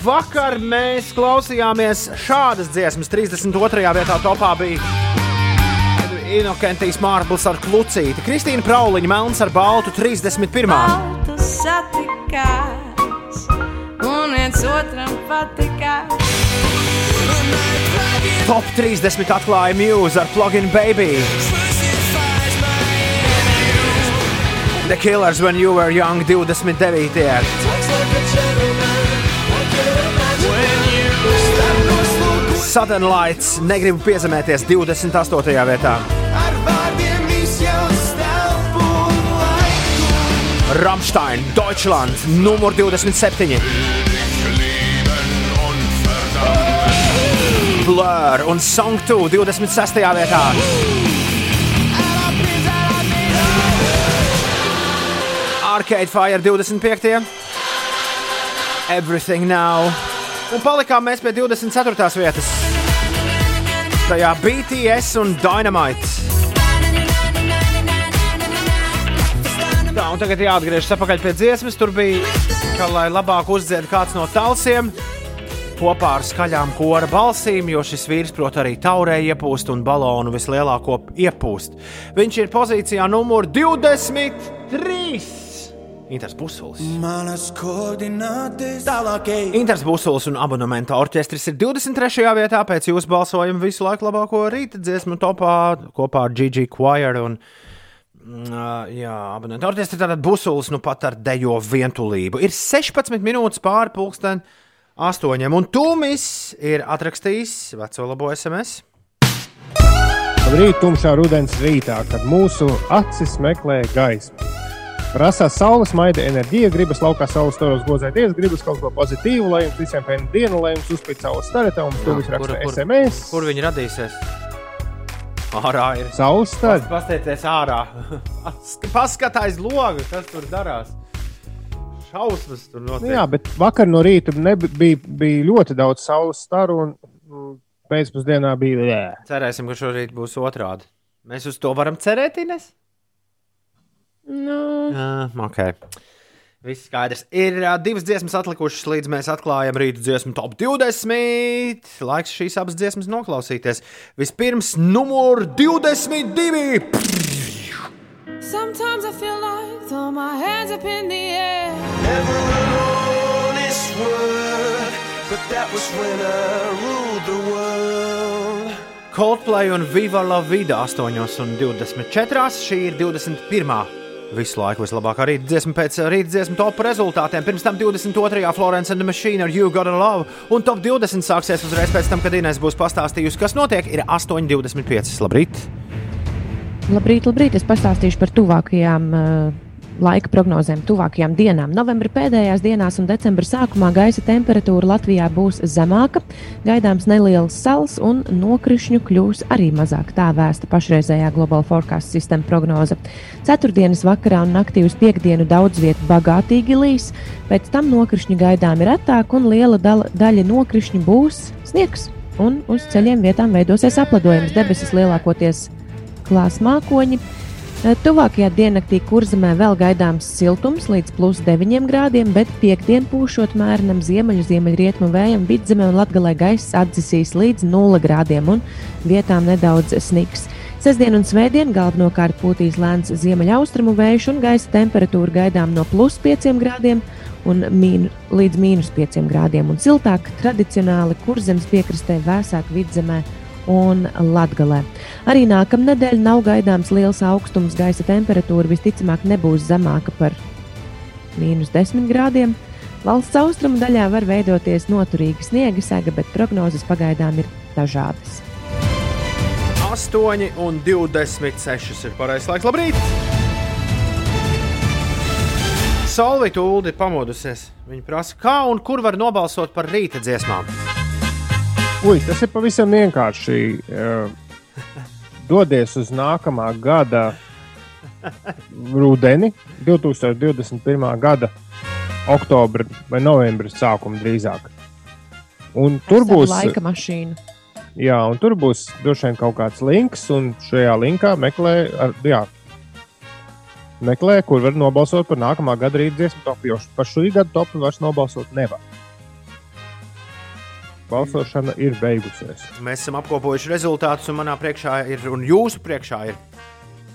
Vakar mēs klausījāmies šādas dziesmas. 32. vietā topā bija Inokentijas Mārbles ar klucīti, Kristīna Prauliņa Melns ar baltu 31. Tu satikās, un viens otram patikās. Top 30 atklāja Muse ar Plugin Baby. The Killers When You Were Young 29. Southern Lights negribu piezemēties 28. vietā. Rammstein, Deutschland, numur 27. Blur un Song 2 26. vietā. Arcade Fire 25. Everything Now. Un palikām mēs pie 24. vietas. Tajā BTS un Dynamite. Tā, un tagad jāatgriežas atpakaļ pie dziesmas. Tur bija, ka, lai labāk uzdzied kāds no talsiem, kopā ar skaļām kora balsīm, jo šis vīrs prot arī taurē iepūst un balonu vislielāko iepūst. Viņš ir pozīcijā numur 23. Inters Busulis. Manas koordinātes tālākajai. Inters Busulis un abonementa orķestris ir 23. vietā pēc jūsu balsojuma visu laiku labāko rīta dziesmu topā kopā ar Gigi Choir. Un, uh, jā, abonenta orķestris tātad Busulis nu pat ar dejo vientulību. Ir 16 minūtes pāri pulksten astoņiem, un Tūmis ir atrakstījis veco labo SMS. Labrīt, tumšā rudens rītā, kad mūsu acis meklē gaismu. Rasās saules maida enerģija, gribas laukā saules toros gozēties, gribas kaut ko pozitīvu, lai jums visiem pēna dienu, lai jums uzspīd saules starta, un to visu raksta SMS. Kur viņi radīsies? Ārā ir. Saules starta. Pasteicies ārā. (laughs) Paskatās logu, kas tur darās. Šausmas tur notiek. Jā, bet vakar no rīta nebi- bija, ļoti daudz saules staru, un mm, pēcpusdienā bija. Lē. Cerēsim, ka šorīt būs otrādi. Mēs uz to varam cerēt, Ines? Nu, Jā, ok. Viss skaidrs. Ir uh, divas dziesmas atlikušas, līdz mēs atklājam rītu dziesmu top 20. Laiks šīs abas dziesmas noklausīties. Vispirms, numur 22. Sometimes I feel like throw my hands up in the air. Never alone this world, but that was when I ruled the world. Coldplay un Viva la Vida 8 un 24. Šī ir 21. Visu laiku vislabākā rīta dziesma pēc rīta dziesmu top rezultātiem. Pirms tam 22. Florence and the Machine ar You Gotta Love. Un top 20 sāksies uzreiz pēc tam, kad Inês būs pastāstījusi, kas notiek. Ir 8,25. Labrīt! Labrīt, labrīt! Es pastāstīšu par tuvākajām uh, laika prognozēm, tuvākajām dienām. Novembra pēdējās dienās un decembra sākumā gaisa temperatūra Latvijā būs zemāka, gaidāms neliels sals un nokrišņu kļūs arī mazāk. Tā vēsta pašreizējā Global Forecast sistēma prognoze. Ceturtdienas vakarā un naktī uz piekdienu daudz vietu bagātīgi līs, pēc tam nokrišņu gaidām ir retāk un liela daļa nokrišņu būs sniegs. Un uz ceļiem vietām veidosies apledojums, debesis lielākoties klās mākoņi. Tuvākajā diennaktī kurzemē vēl gaidāms siltums līdz plus 9 grādiem, bet piekdien pūšot mērenam ziemeļu ziemeļrietumu vējam vidzemē un latgalē gaiss atdzisīs līdz 0 grādiem un vietām nedaudz sniks. Sestdien un svētdien galvenokārt pūtīs lēns ziemeļaustrumu vējš un gaisa temperatūra gaidām no plus 5 grādiem un mīnu, līdz mīnus 5 grādiem un siltāk tradicionāli kurzemes piekrastē vēsāk vidzemē un Latvijā. Arī nākamnedēļ nav gaidāms liels augstums, gaisa temperatūra visticamāk nebūs zemāka par mīnus 10 grādiem. Valsts austrumu daļā var veidoties noturīga sniega sega, bet prognozes pagaidām ir dažādas. 8 un 26 ir pareizais laiks. Labrīt! Solvita Ulda ir pamodusies. Viņa prasa, kā un kur var nobalsot par rīta dziesmām. Ui, tas ir pavisam vienkārši. Uh, dodies uz nākamā gada rudeni, 2021. gada oktobra vai novembra sākuma drīzāk. Un tur būs laika mašīna. Jā, un tur būs droši vien kaut kāds links, un šajā linkā meklē, ar, jā, meklē kur var nobalsot par nākamā gada rīta dziesmu topu. Jo par šī gada topu vairs nobalsot nevar. Balsošana ir beigusies. Mēs esam apkopojuši rezultātus, un manā priekšā ir, un jūsu priekšā ir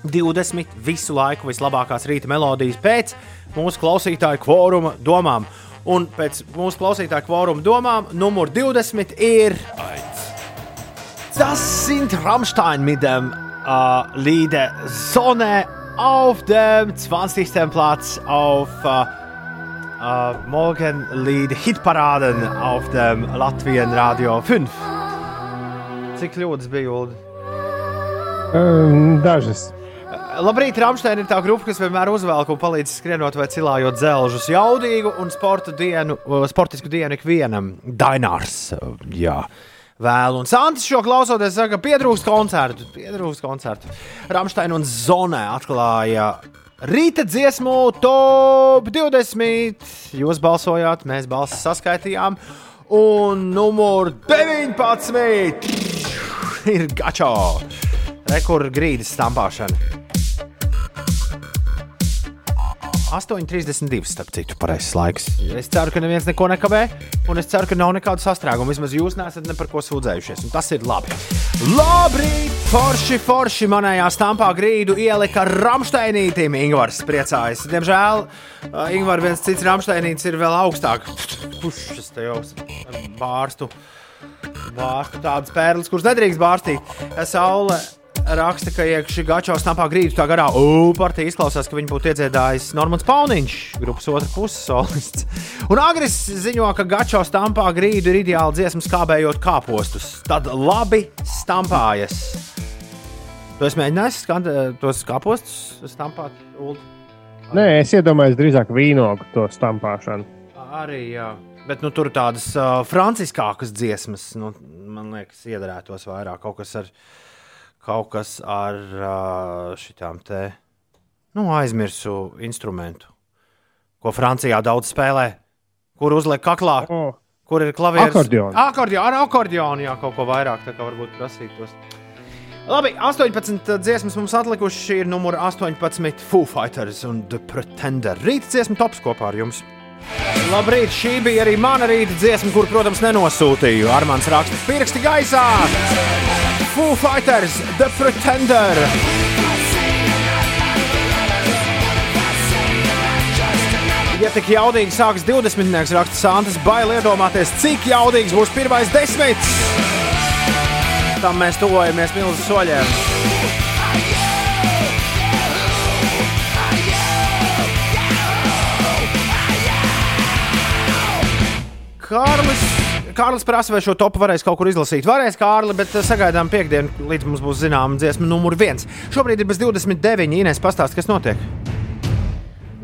20 visu laiku vislabākās rīta melodijas pēc mūsu klausītāju kvoruma domām. Un pēc mūsu klausītāju kvoruma domām, numur 20 ir. Das sind Rammstein mit dem äh, Lied Sonne auf dem 20. Platz auf äh, äh, Morgenlied Hitparaden auf dem Latvijas Radio 5. Cik kļūdas bija Ulu? Um, dažas. Labrīt, Rāmsteina ir tā grupa, kas vienmēr uzvelk un palīdz skrienot vai cilājot dzelžus. Jaudīgu un sporta dienu, uh, sportisku dienu ikvienam. Dainārs. uh, Jā. Vēl, un Sants šo klausoties, saka, pietrūkst koncertu. Pietrūkst koncertu. Rāmsteina un Zonē atklāja Rīta dziesmu top 20. Jūs balsojāt, mēs balsis saskaitījām. Un numur 19 (laughs) ir Gačo. Rekords grīdas stampāšana. 8,32 starp citu, pareizs laiks. Es ceru, ka neviens neko nekavē, un es ceru, ka nav nekādu sastrēgumu. Vismaz jūs neesat ne par ko sūdzējušies, un tas ir labi. Labrīt! Forši, forši manējā stampā grīdu ielika Rāmsteinītim. Ingūns priecājas. Diemžēl Ingūns viens cits Rāmsteinītis ir vēl augstāk. Pušas te jau bārstu. Bārstu tādas pērles, kuras nedrīkst bārstīt. Saule raksta, ka iekšā gačā snappā grīdu tā garā partija izklausās, ka viņi būtu iedziedājis Normans Pauniņš, grupas otrs puses solists. Un Agris ziņo, ka gačā stampā grīdu ir ideāli dziesmu skābējot kāpostus. Tad labi stampājas. Tu esi mēģinājis skan, tos kāpostus stampāt? Ulu? Nē, es iedomājos drīzāk vīnogu to stampāšanu. Arī, jā. Bet nu, tur tādas uh, franciskākas dziesmas, nu, man liekas, iedarētos vairāk kaut kas ar viņa kaut kas ar šitām te nu, aizmirsu instrumentu, ko Francijā daudz spēlē, kur uzliek kaklā. Oh. Kur ir klavieris? Akordions. Akordion, ar akordionu, jā, kaut ko vairāk, tā kā varbūt prasītos. Labi, 18 dziesmas mums atlikušas. Šī ir numur 18 Foo Fighters un The Pretender. Rīta dziesma tops kopā ar jums. Labrīt, šī bija arī mana rīta dziesma, kur, protams, nenosūtīju. Armāns raksta pirksti gaisā! Foo Fighters, The Pretender! Ja tik jaudīgi sāks 20. raksta Santas, bail iedomāties, cik jaudīgs būs pirmais desmits. Tam mēs tuvojamies milzu soļiem. Kārlis, Kārlis prasa, vai šo topu varēs kaut kur izlasīt. Varēs, Kārli, bet sagaidām piekdienu, līdz mums būs zināma dziesma numur viens. Šobrīd ir bez 29. Inês pastāst, kas notiek.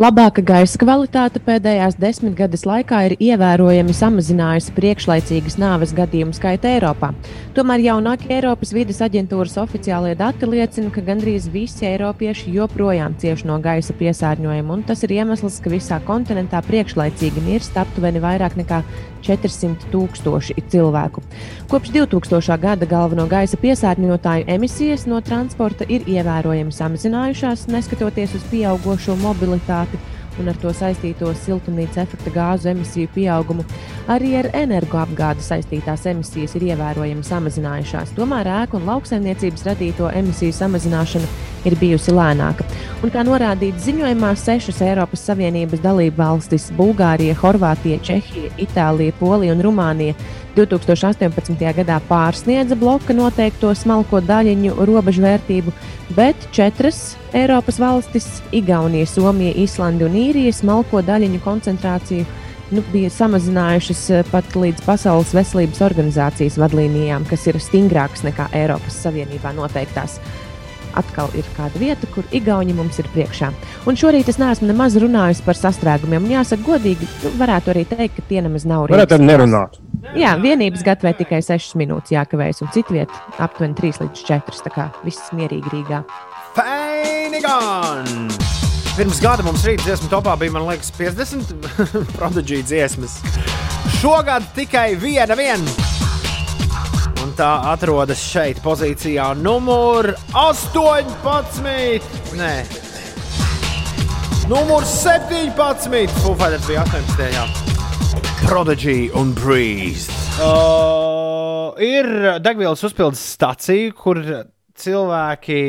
Labāka gaisa kvalitāte pēdējās desmitgades laikā ir ievērojami samazinājusi priekšlaicīgas nāves gadījumu skaitu Eiropā. Tomēr jaunākie Eiropas vides aģentūras oficiālie dati liecina, ka gandrīz visi eiropieši joprojām cieš no gaisa piesārņojuma, un tas ir iemesls, ka visā kontinentā priekšlaicīgi mirst aptuveni vairāk nekā 400 tūkstoši cilvēku. Kopš 2000. gada galveno gaisa piesārņotāju emisijas no transporta ir ievērojami samazinājušās, neskatoties uz pieaugušo mobilitāti un ar to saistīto siltumnīca efekta gāzu emisiju pieaugumu. Arī ar energoapgādi saistītās emisijas ir ievērojami samazinājušās. Tomēr ēku un lauksaimniecības radīto emisiju samazināšana ir bijusi lēnāka. Un, kā norādīts ziņojumā, sešas Eiropas Savienības dalību valstis - Bulgārija, Horvātija, Čehija, Itālija, Polija un Rumānija 2018. gadā pārsniedza bloka noteikto smalko daļiņu robežvērtību, bet četras Eiropas valstis - Igaunija, Somija, Islanda un Īrija - smalko daļiņu koncentrāciju nu, bija samazinājušas eh, pat līdz Pasaules veselības organizācijas vadlīnijām, kas ir stingrākas nekā Eiropas Savienībā noteiktās atkal ir kāda vieta, kur Igauni mums ir priekšā. Un šorīt es neesmu nemaz runājis par sastrēgumiem. Un jāsaka, godīgi, nu, varētu arī teikt, ka tie nemaz nav Varētu arī nerunāt. Jā, vienības gatavē tikai 6 minūtes jākavējas, un citvietā aptuveni 3 līdz 4. Tā kā viss mierīgi Rīgā. Feinigan! Pirms gada mums rīta dziesmu topā bija, man liekas, 50 (laughs) prodigiju dziesmas. Šogad tikai viena viena. Un tā atrodas šeit, pozīcijā numur 18. Nē, numur 17. Fufaitas bija 18. Jā. Prodigy un Breeze. Uh, ir degvielas uzpildes stacija, kur cilvēki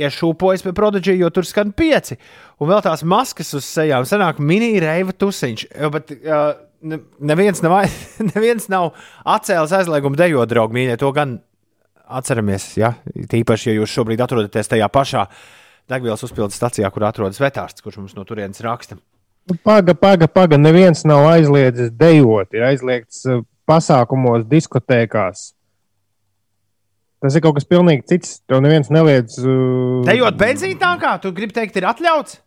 iešūpojas pie Prodigy, jo tur skan pieci. Un vēl tās maskas uz sejām sanāk mini-reiva tusiņš. Bet, uh, ne- neviens, nav, (laughs) neviens nav atcēlis aizliegumu dejot, draugi mīļie. To gan atceramies. Ja? Tīpaši, ja jūs šobrīd atrodaties tajā pašā degvielas uzpildes stacijā, kur atrodas vetārsts, kurš mums no turienes raksta. Nu, Paga, paga, paga. Neviens nav aizliedzis dejot. Ir aizliegts eh, pasākumos, diskotēkās. Tas ir kaut kas pilnīgi cits. Tev neviens neliedz. Uh... Dejot benzīna tankā, tu gribi teikt, ir atļauts?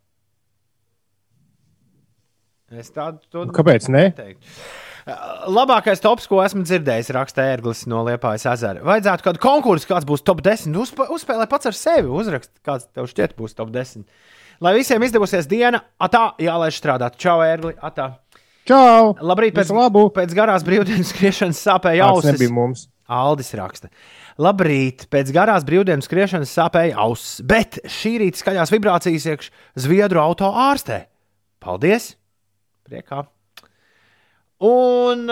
Es tādu to Kāpēc ne? neteiktu. Labākais tops, ko esmu dzirdējis, raksta ērglis no Liepājas ezera. Vajadzētu kādu konkursu, kāds būs top 10. Uzspē, uzspēlē pats ar sevi, uzrakst, kāds tev šķiet būs top 10. Lai visiem izdevusies diena, atā, jālaiž strādāt. Čau, Ērgli, atā. Čau! Labrīt, pēc, labu! pēc garās brīvdienas skriešanas sāpēja Tas ausis. nebija mums. Aldis raksta. Labrīt, pēc garās brīvdienas skriešanas sāpēja ausis, bet šī rīta skaļās vibrācijas iekš Zviedru auto ārstē. Paldies! Priekā! Un,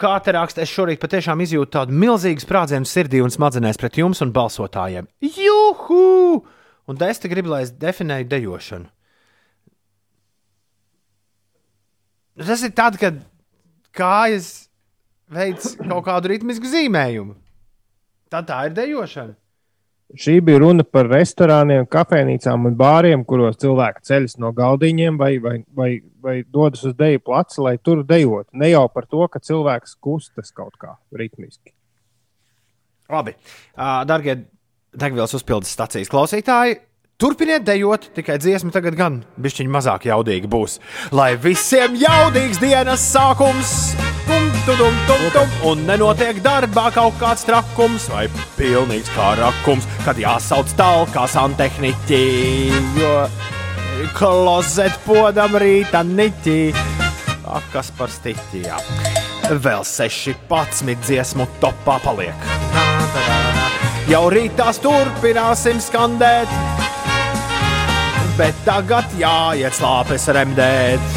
kā te raksta, es šorīt patiešām izjūtu tādu milzīgu sprādzienu sirdī un smadzenēs pret jums un balsotājiem. Juhu! Un es te gribu, lai es definēju dejošanu. Tas ir tad, kad kājas veids kaut kādu ritmisku zīmējumu. Tad tā ir dejošana. Šī bija runa par restorāniem, kafejnīcām un bāriem, kuros cilvēki ceļas no galdiņiem vai, vai, vai, vai dodas uz deju placu, lai tur dejotu. Ne jau par to, ka cilvēks kustas kaut kā ritmiski. Labi, uh, darbie degvielas uzpildes stācijas klausītāji. Turpiniet dejot, tikai dziesma tagad gan bišķiņ mazāk jaudīga būs. Lai visiem jaudīgs dienas sākums, tum, tum, tum, tum, tum, un nenotiek darbā kaut kāds trakums vai pilnīgs kā rakums, kad jāsauc talkā santehniķi, jo klozet podam rīta niķi. Ak, kas par stiķi, jā. Vēl seši patsmit dziesmu topā paliek. Jau rītās turpināsim skandēt, bet tagad jāiet slāpes remdēt.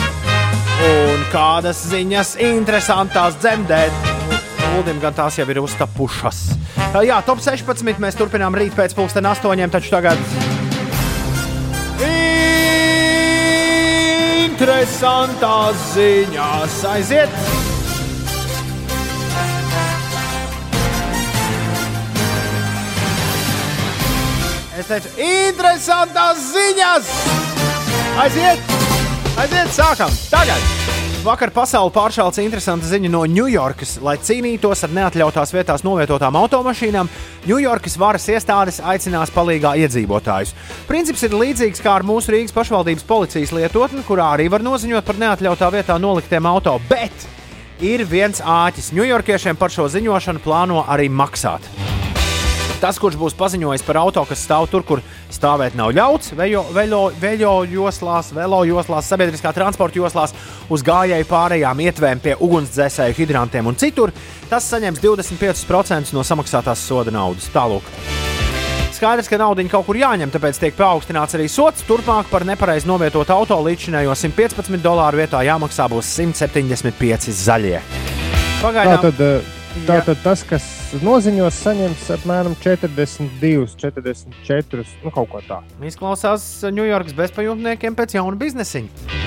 Un kādas ziņas interesantas dzemdēt. Uldim gan tās jau ir uztapušas. Jā, top 16 mēs turpinām rīt pēc pulksten astoņiem, taču tagad. Interesantās ziņās aiziet! Es teicu, interesantas ziņas! Aiziet! Aiziet, sākam! Tagad! Vakar pasaulē pāršāls interesanta ziņa no Ņujorkas. Lai cīnītos ar neatļautās vietās novietotām automašīnām, Ņujorkas varas iestādes aicinās palīdzīgā iedzīvotājus. Princips ir līdzīgs kā ar mūsu Rīgas pašvaldības policijas lietotni, kurā arī var noziņot par neatļautā vietā noliktiem auto. Bet ir viens āķis. Ņujorkiešiem par šo ziņošanu plāno arī maksāt. Tas, kurš būs paziņojis par auto, kas stāv tur, kur stāvēt nav ļauts, veļo, veļo, veļo joslās, velo joslās, sabiedriskā transporta joslās, uz gājēju pārējām ietvēm pie ugunsdzēsēju hidrantiem un citur, tas saņems 25% no samaksātās soda naudas. Tālāk. Skaidrs, ka naudiņa kaut kur jāņem, tāpēc tiek paaugstināts arī sots. Turpmāk par nepareizi novietotu auto līdzinējo 115 dolāru vietā jāmaksā būs 175 zaļie. Pagaidām, Tātad, eh, tātad tas, kas noziņos, saņems apmēram 42, 44, nu kaut ko tādu. Izklausās Ņujorkas bezpajumtniekiem pēc jauna biznesiņa.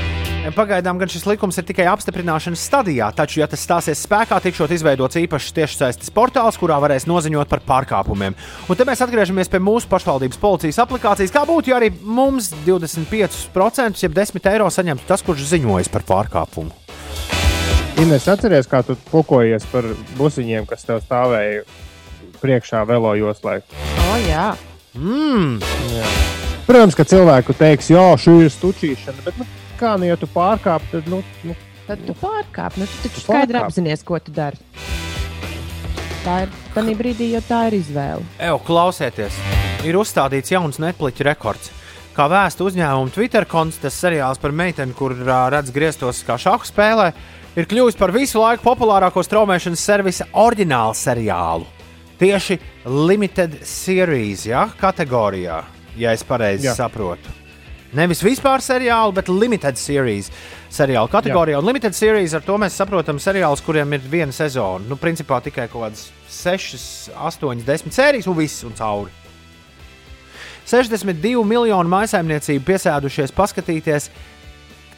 Pagaidām gan šis likums ir tikai apstiprināšanas stadijā, taču, ja tas stāsies spēkā, tikšot izveidots īpašs tiešsaistes portāls, kurā varēs noziņot par pārkāpumiem. Un te mēs atgriežamies pie mūsu pašvaldības policijas aplikācijas. Kā būtu, ja arī mums 25%, jeb 10 eiro saņemtu tas, kurš ziņojas par pārkāpumu? Ines, atceries, kā tu pukojies par busiņiem, kas tev stāvēja priekšā velo joslā. O, jā. Mm. Jā. Protams, ka cilvēku teiks, jā, šī ir stučīšana, bet nu, kā nu, ja tu pārkāp, tad nu, nu, Tad tu pārkāp, nu tu taču Tu skaidri apzinājies, ko tu dari. Tā ir tā brīdī, jo tā ir izvēle. Evo, klausieties, ir uzstādīts jauns Netflix rekords. Kā vēsta uzņēmuma Twitter konts, tas seriāls par meiteni, kur ā, redz grieztos kā šādu spēlē, ir kļuvis par visu laiku populārāko straumēšanas servisa oriģinālu seriālu. Tieši limited series ja, kategorijā, ja es pareizi Jā. saprotu. Nevis vispār seriālu, bet limited series seriāla kategorijā. Un limited series ar to mēs saprotam seriālus, kuriem ir viena sezona. Nu, principā tikai kaut kādas 6, 8, 10 sērijas un viss un cauri. 62 miljonu maisaimniecību piesēdušies paskatīties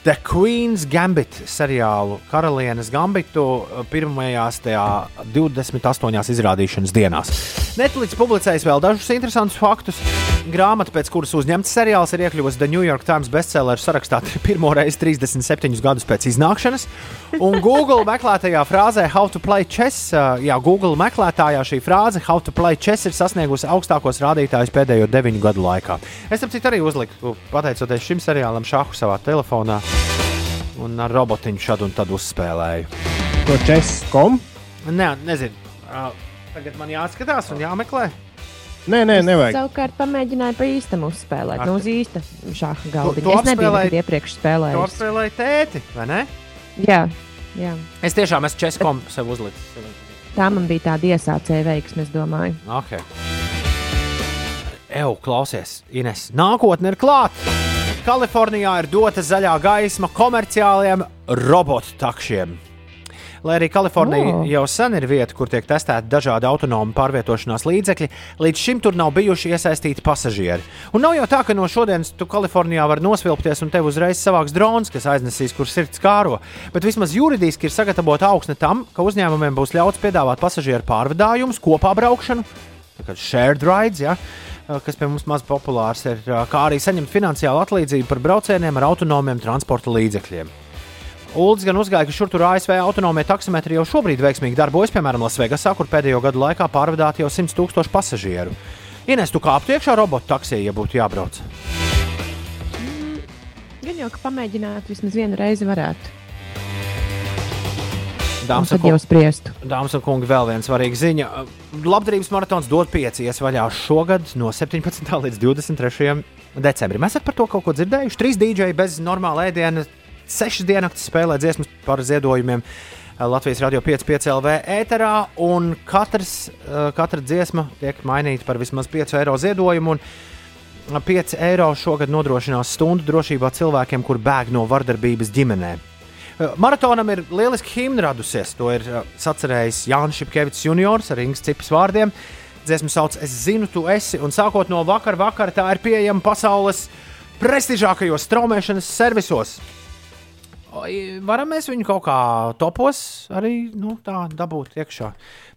The Queen's Gambit seriālu Karalienes Gambitu uh, pirmajās tajā 28 izrādīšanas dienās. Netflix publicējis vēl dažus interesantus faktus. Grāmata, pēc kuras uzņemts seriāls, ir iekļuvusi The New York Times bestselleru sarakstā pirmo reizi 37 gadus pēc iznākšanas. Un Google meklētajā frāzē How to play chess, jā, Google meklētājā šī frāze How to play chess ir sasniegusi augstākos rādītājus pēdējo deviņu gadu laikā. Es tam citu arī uzliku, pateicoties šim seriālam, šāhu savā telefonā. Un ar robotiņu šādu un tādu uzspēlēju. to chess.com. Nē, nezinu. Tagad man jāskatās un jāmeklē. Nē, nē, nevajag. Savukārt pamēģināju pa īstam uzspēlēt. Nu, uz īsta šāda Tu- galda. tu Es nebiju nekad iepriekš Tu spēlējis. apspēlēji tēti, vai ne? Jā, jā. Es tiešām esmu Českom sev uzlicis. Tā man bija tāda iesācēja veiksme, es domāju. Okay. Eju, klausies, Ines. Nākotne ir klāta. Kalifornijā ir dota zaļā gaisma komerciāliem robotu takšiem. Lai arī Kalifornija Oh. jau sen ir vieta, kur tiek testēti dažādi autonomi pārvietošanās līdzekļi, līdz šim tur nav bijuši iesaistīti pasažieri. Un nav jau tā, ka no šodienas tu Kalifornijā vari nosvilpties un tev uzreiz savāks drons, kas aiznesīs, kur sirds kāro. Bet vismaz juridiski ir sagatavota augsne tam, ka uzņēmumiem būs ļauts piedāvāt pasažieru pārvadājumus, kopā braukšanu, kā shared rides. Ja? kas pie mums maz populārs ir, kā arī saņemt finansiālu atlīdzību par braucieniem ar autonomiem transporta līdzekļiem. Ulds gan uzgāja, ka šur tur ASV autonomie taksometri jau šobrīd veiksmīgi darbojas, piemēram, Lasvegasā, kur pēdējo gadu laikā pārvadāti jau 100 tūkstoši pasažieru. Ines, tu kāptu iekšā robotu taksī, ja būtu jābrauc. Gan jau, ka pamēģināt vismaz vienu reizi varētu. Dāmas Un spriestu. Dāmas un kungi, vēl viena svarīga ziņa. Labdarības maratons dod pieci iesvaļā šogad no 17. līdz 23. decembrim. Esat par to kaut ko dzirdējuši? Trīs dīdžeji bez normāla ēdiena, sešas diennaktis spēlē dziesmas par ziedojumiem. Latvijas radio 5,5 LV ēterā, un katrs, eh, katra dziesma tiek mainīta par vismaz 5 eiro ziedojumu. un 5 eiro šogad nodrošinās stundu drošībā cilvēkiem, kur bēg no vardarbības ģimenē. Uh, Maratonam ir lieliski himna radusies. To ir sacerējis Jānis Šepkevits juniors ar Ingas cipas vārdiem. Dziesmu sauc Es zinu, tu esi, un sākot no vakar, vakar tā ir pieejama pasaules prestižākajos straumēšanas servisos. Varam mēs viņu kaut kā topos arī nu, tā dabūt iekšā.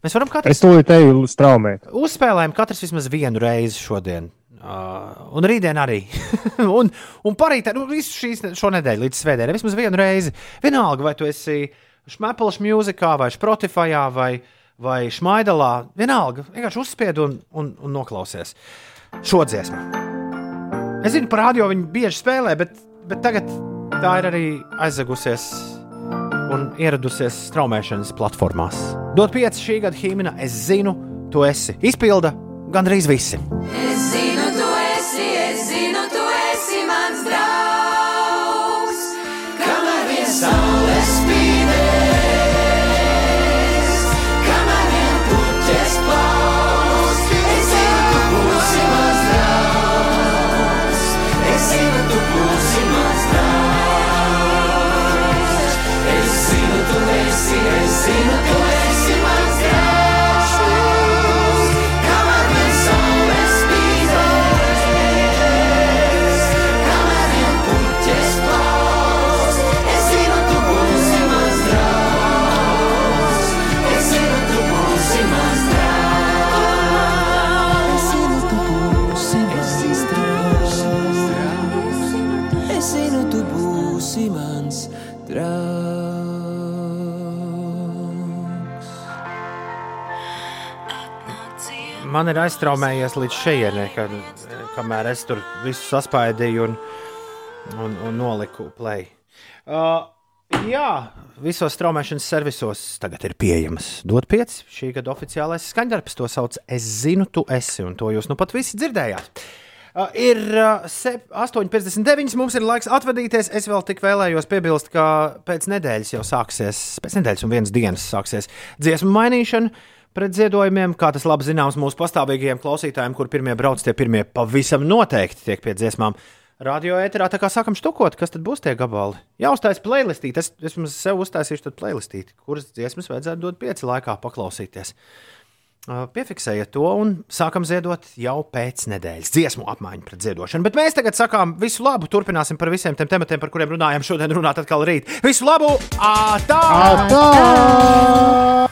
Mēs varam katrs Es tūlīt eju straumēt. uzspēlējam katrs vismaz vienu reizi šodien. Uh, un rītdien arī. (laughs) un, un parītē, nu, visu šīs šo nedēļu līdz svētdienai, vismaz vienu reizi. Vienalga, vai tu esi Šmēpels mūzikā, vai Spotify, vai, vai Šmaidalā. Vienalga, vienkārši uzspied un, un, un noklausies šo dziesmu. Es zinu, par radio viņi bieži spēlē, bet, bet tagad tā ir arī aizzagusies un ieradusies straumēšanas platformās. Dot pieci šī gada himna, es zinu, tu esi. Izpilda gandrīz visi. Es zinu, esi, es Man ir aiztraumējies līdz šejienei, kad, kamēr es tur visu saspaidīju un, un, un noliku play. Uh, jā, visos straumēšanas servisos tagad ir pieejamas. Dot pieci šī gada oficiālais skaņdarbs, to sauc Es zinu, tu esi, un to jūs nu pat visi dzirdējāt. Uh, ir uh, sep- 8,59. Mums ir laiks atvadīties. Es vēl tik vēlējos piebilst, ka pēc nedēļas jau sāksies, pēc nedēļas un vienas dienas sāksies dziesmu mainīšana pret ziedojumiem. Kā tas labi zināms mūsu pastāvīgajiem klausītājiem, kur pirmie brauc, tie pirmie pavisam noteikti tiek pie dziesmām. Radio ēterā tā kā sākam štukot, kas tad būs tie gabali. Jāuztais playlistīt, es, mums sev uztaisīšu tad playlistīt, kuras dziesmas vajadzētu dot pieci laikā paklausīties. Piefiksējiet to un sākam ziedot jau pēc nedēļas dziesmu apmaiņu pret ziedošanu. Bet mēs tagad sakām visu labu, turpināsim par visiem tiem tematiem, par kuriem runājam šodien, runāt atkal rīt. Visu labu! Ātā! Atā!